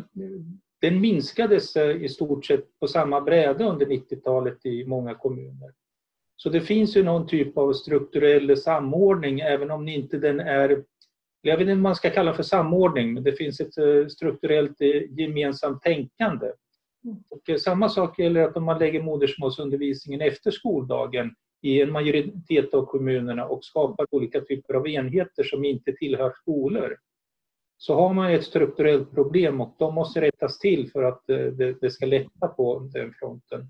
den minskades eh, i stort sett på samma bräde under 90-talet i många kommuner. Så det finns ju någon typ av strukturell samordning även om inte den är jag vet inte om man ska kalla för samordning, men det finns ett eh, strukturellt gemensamt tänkande. Och samma sak gäller att om man lägger modersmålsundervisningen efter skoldagen i en majoritet av kommunerna och skapar olika typer av enheter som inte tillhör skolor så har man ett strukturellt problem och de måste rättas till för att eh, det, ska lätta på den fronten.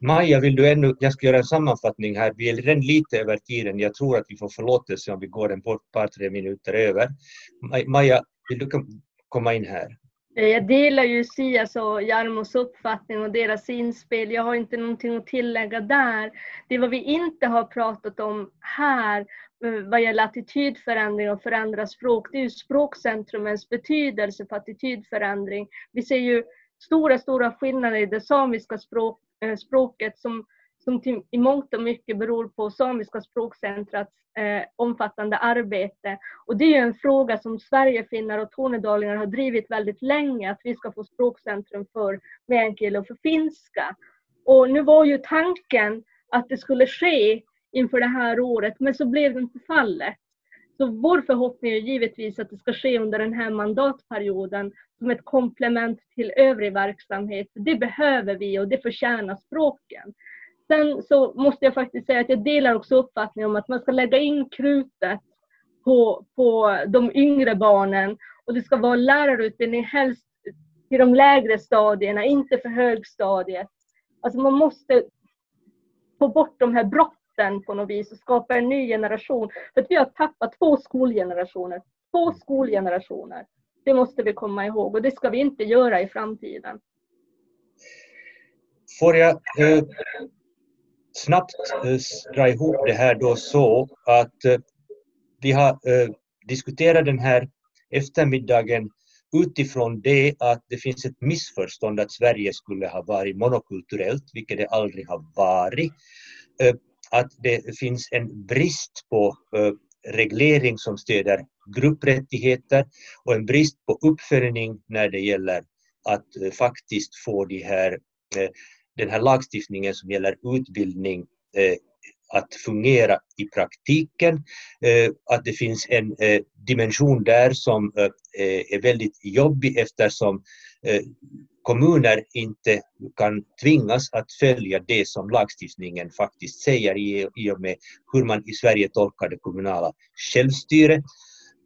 Maja, vill du ännu, jag ska göra en sammanfattning här. Vi är redan lite över tiden. Jag tror att vi får förlåtelse om vi går en par, tre minuter över. Maja, vill du komma in här? Eh, jag delar ju Sias och Jarmos uppfattning och deras inspel. Jag har inte någonting att tillägga där. Det vad vi inte har pratat om här eh, vad gäller attitydförändring och förändra språk, det är ju språkcentrumens betydelse för attitydförändring. Vi ser ju stora, stora skillnader i det samiska språk, eh, språket som som till, i mångt och mycket beror på Samiska språkcentrats eh, omfattande arbete. Och det är en fråga som Sverigefinnar och tornedalingar har drivit väldigt länge, att vi ska få språkcentrum för meänkieli och för finska. Och nu var ju tanken att det skulle ske inför det här året, men så blev det inte fallet. Så vår förhoppning är givetvis att det ska ske under den här mandatperioden som ett komplement till övrig verksamhet. Det behöver vi och det förtjänar språken. Sen så måste jag faktiskt säga att jag delar också uppfattningen om att man ska lägga in krutet på, på de yngre barnen och det ska vara lärarutbildning helst till de lägre stadierna, inte för högstadiet. Alltså man måste få bort de här brotten på något vis och skapa en ny generation. För att vi har tappat två skolgenerationer. Två skolgenerationer. Det måste vi komma ihåg och det ska vi inte göra i framtiden. Får jag eh, snabbt eh, dra ihop det här då så att eh, vi har eh, diskuterat den här eftermiddagen utifrån det att det finns ett missförstånd att Sverige skulle ha varit monokulturellt, vilket det aldrig har varit. Att det finns en brist på reglering som stöder grupprättigheter och en brist på uppföljning när det gäller att faktiskt få de här den här lagstiftningen som gäller utbildning eh, att fungera i praktiken. Eh, att det finns en eh, dimension där som är väldigt jobbig eftersom kommuner inte kan tvingas att följa det som lagstiftningen faktiskt säger i och med hur man i Sverige tolkar det kommunala självstyret.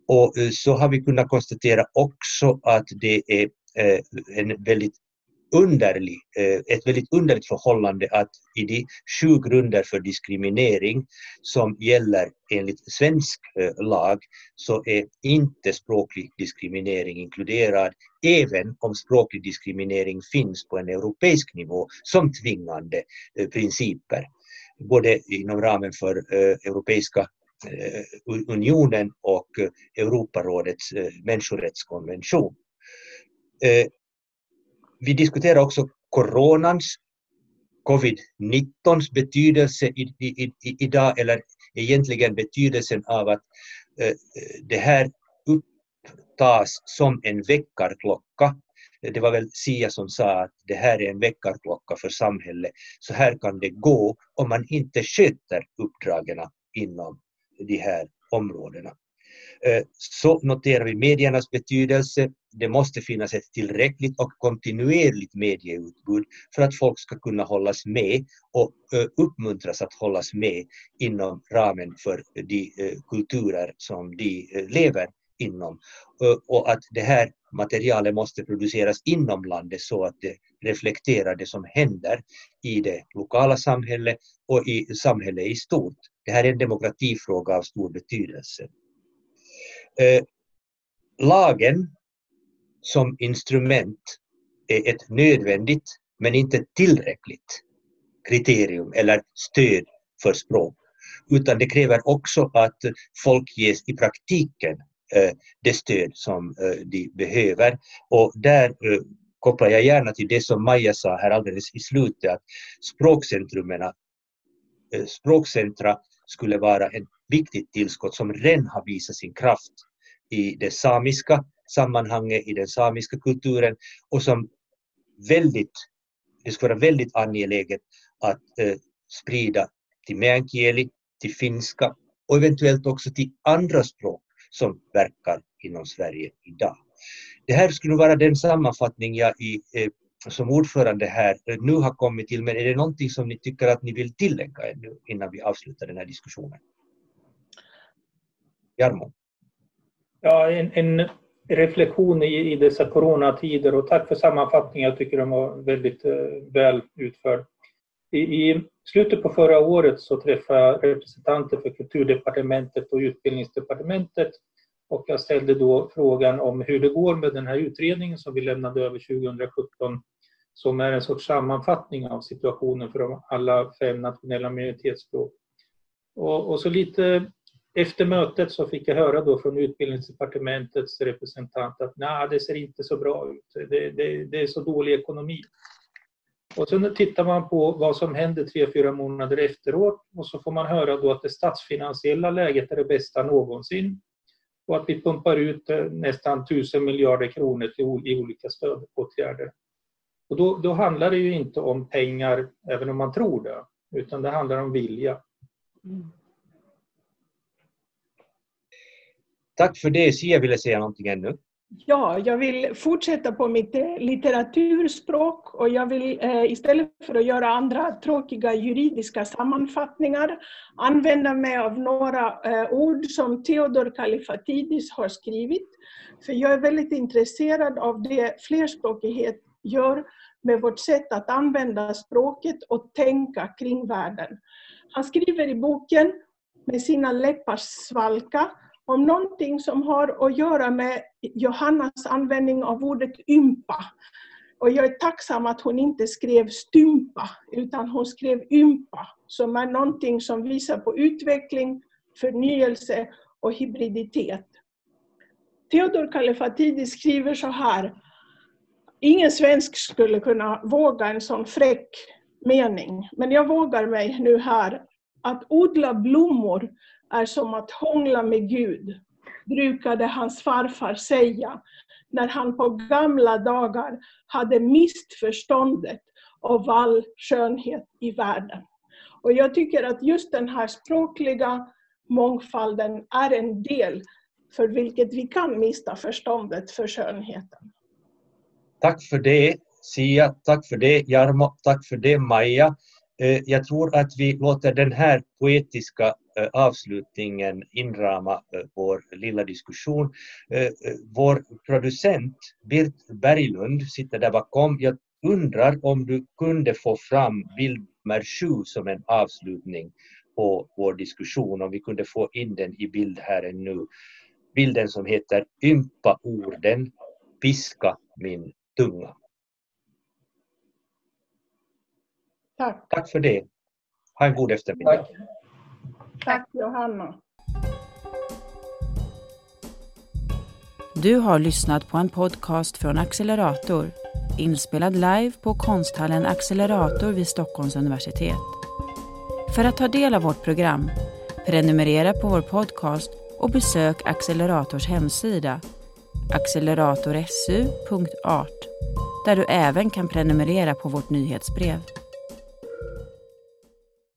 Och så har vi kunnat konstatera också att det är en väldigt underlig, eh, ett väldigt underligt förhållande att i de sju grunder för diskriminering som gäller enligt svensk eh, lag så är inte språklig diskriminering inkluderad även om språklig diskriminering finns på en europeisk nivå som tvingande eh, principer. Både inom ramen för Europeiska unionen och Europarådets människorättskonvention vi diskuterar också coronans, covid-19s betydelse i, i, i, idag, eller egentligen betydelsen av att eh, eh det här upptas som en väckarklocka. Det var väl Sia som sa att det här är en väckarklocka för samhället. Så här kan det gå om man inte sköter uppdragen inom de här områdena. Eh, så noterar vi mediernas betydelse. Det måste finnas ett tillräckligt och kontinuerligt medieutbud för att folk ska kunna hållas med och eh, uppmuntras att hållas med inom ramen för de eh, kulturer som de lever inom. Och att det här materialet måste produceras inom landet så att det reflekterar det som händer i det lokala samhället och i samhället i stort. Det här är en demokratifråga av stor betydelse. Eh, lagen som instrument är ett nödvändigt men inte tillräckligt kriterium eller stöd för språk. Utan det kräver också att folk ges i praktiken eh, det stöd som eh, de behöver. Och där eh, kopplar jag gärna till det som Maja sa här alldeles i slutet, att språkcentrumen, eh, språkcentra skulle vara ett viktigt tillskott som redan har visat sin kraft i det samiska sammanhanget, i den samiska kulturen och som väldigt, det skulle vara väldigt angeläget att eh, sprida till meänkieli, till finska och eventuellt också till andra språk som verkar inom Sverige idag. Det här skulle vara den sammanfattning jag i, eh, som ordförande här eh, nu har kommit till, men är det någonting som ni tycker att ni vill tillägga ännu innan vi avslutar den här diskussionen? Jarmo? Ja, en, en reflektion i, i dessa coronatider och tack för sammanfattningen. Jag tycker den var väldigt eh, väl utförd. I, I, slutet på förra året så träffade jag representanter för Kulturdepartementet och Utbildningsdepartementet och jag ställde då frågan om hur det går med den här utredningen som vi lämnade över 2017 som är en sorts sammanfattning av situationen för alla fem nationella minoritetsspråk. Och, och så lite efter mötet så fick jag höra då från Utbildningsdepartementets representant att nej, det ser inte så bra ut. Det, det, det är så dålig ekonomi. Och sen tittar man på vad som händer tre, fyra månader efteråt och så får man höra då att det statsfinansiella läget är det bästa någonsin och att vi pumpar ut eh, nästan tusen miljarder kronor till, i olika stödåtgärder. Och då, då handlar det ju inte om pengar, även om man tror det, utan det handlar om vilja. Mm. Tack för det. Sia ville säga någonting ännu. Ja, jag vill fortsätta på mitt eh, litteraturspråk och jag vill eh, istället för att göra andra tråkiga juridiska sammanfattningar använda mig av några eh, ord som Theodor Kalifatidis har skrivit. För jag är väldigt intresserad av det flerspråkighet gör med vårt sätt att använda språket och tänka kring världen. Han skriver i boken med sina läppars svalka om någonting som har att göra med Johannas användning av ordet ympa. Och jag är tacksam att hon inte skrev stympa, utan hon skrev ympa, som är någonting som visar på utveckling, förnyelse och hybriditet. Theodor Kalefatidis skriver så här, ingen svensk skulle kunna våga en sån fräck mening, men jag vågar mig nu här att odla blommor är som att hångla med Gud, brukade hans farfar säga när han på gamla dagar hade mist förståndet av all skönhet i världen. Och jag tycker att just den här språkliga mångfalden är en del för vilket vi kan mista förståndet för skönheten. Tack för det Sia, tack för det Jarmo, tack för det Maja. Eh, jag tror att vi låter den här poetiska eh, avslutningen inrama eh, vår lilla diskussion. Vår producent Birt Berglund sitter där bakom. Jag undrar om du kunde få fram bild nummer sju som en avslutning på vår diskussion, om vi kunde få in den i bild här nu. Bilden som heter Ympa orden, piska min tunga. Tack. Tack för det. Ha en god eftermiddag. Tack, Tack Johanna. Du har lyssnat på en podcast från Accelerator, inspelad live på konsthallen Accelerator vid Stockholms universitet. För att ta del av vårt program, prenumerera på vår podcast och besök Accelerators hemsida acceleratorsu.art där du även kan prenumerera på vårt nyhetsbrev.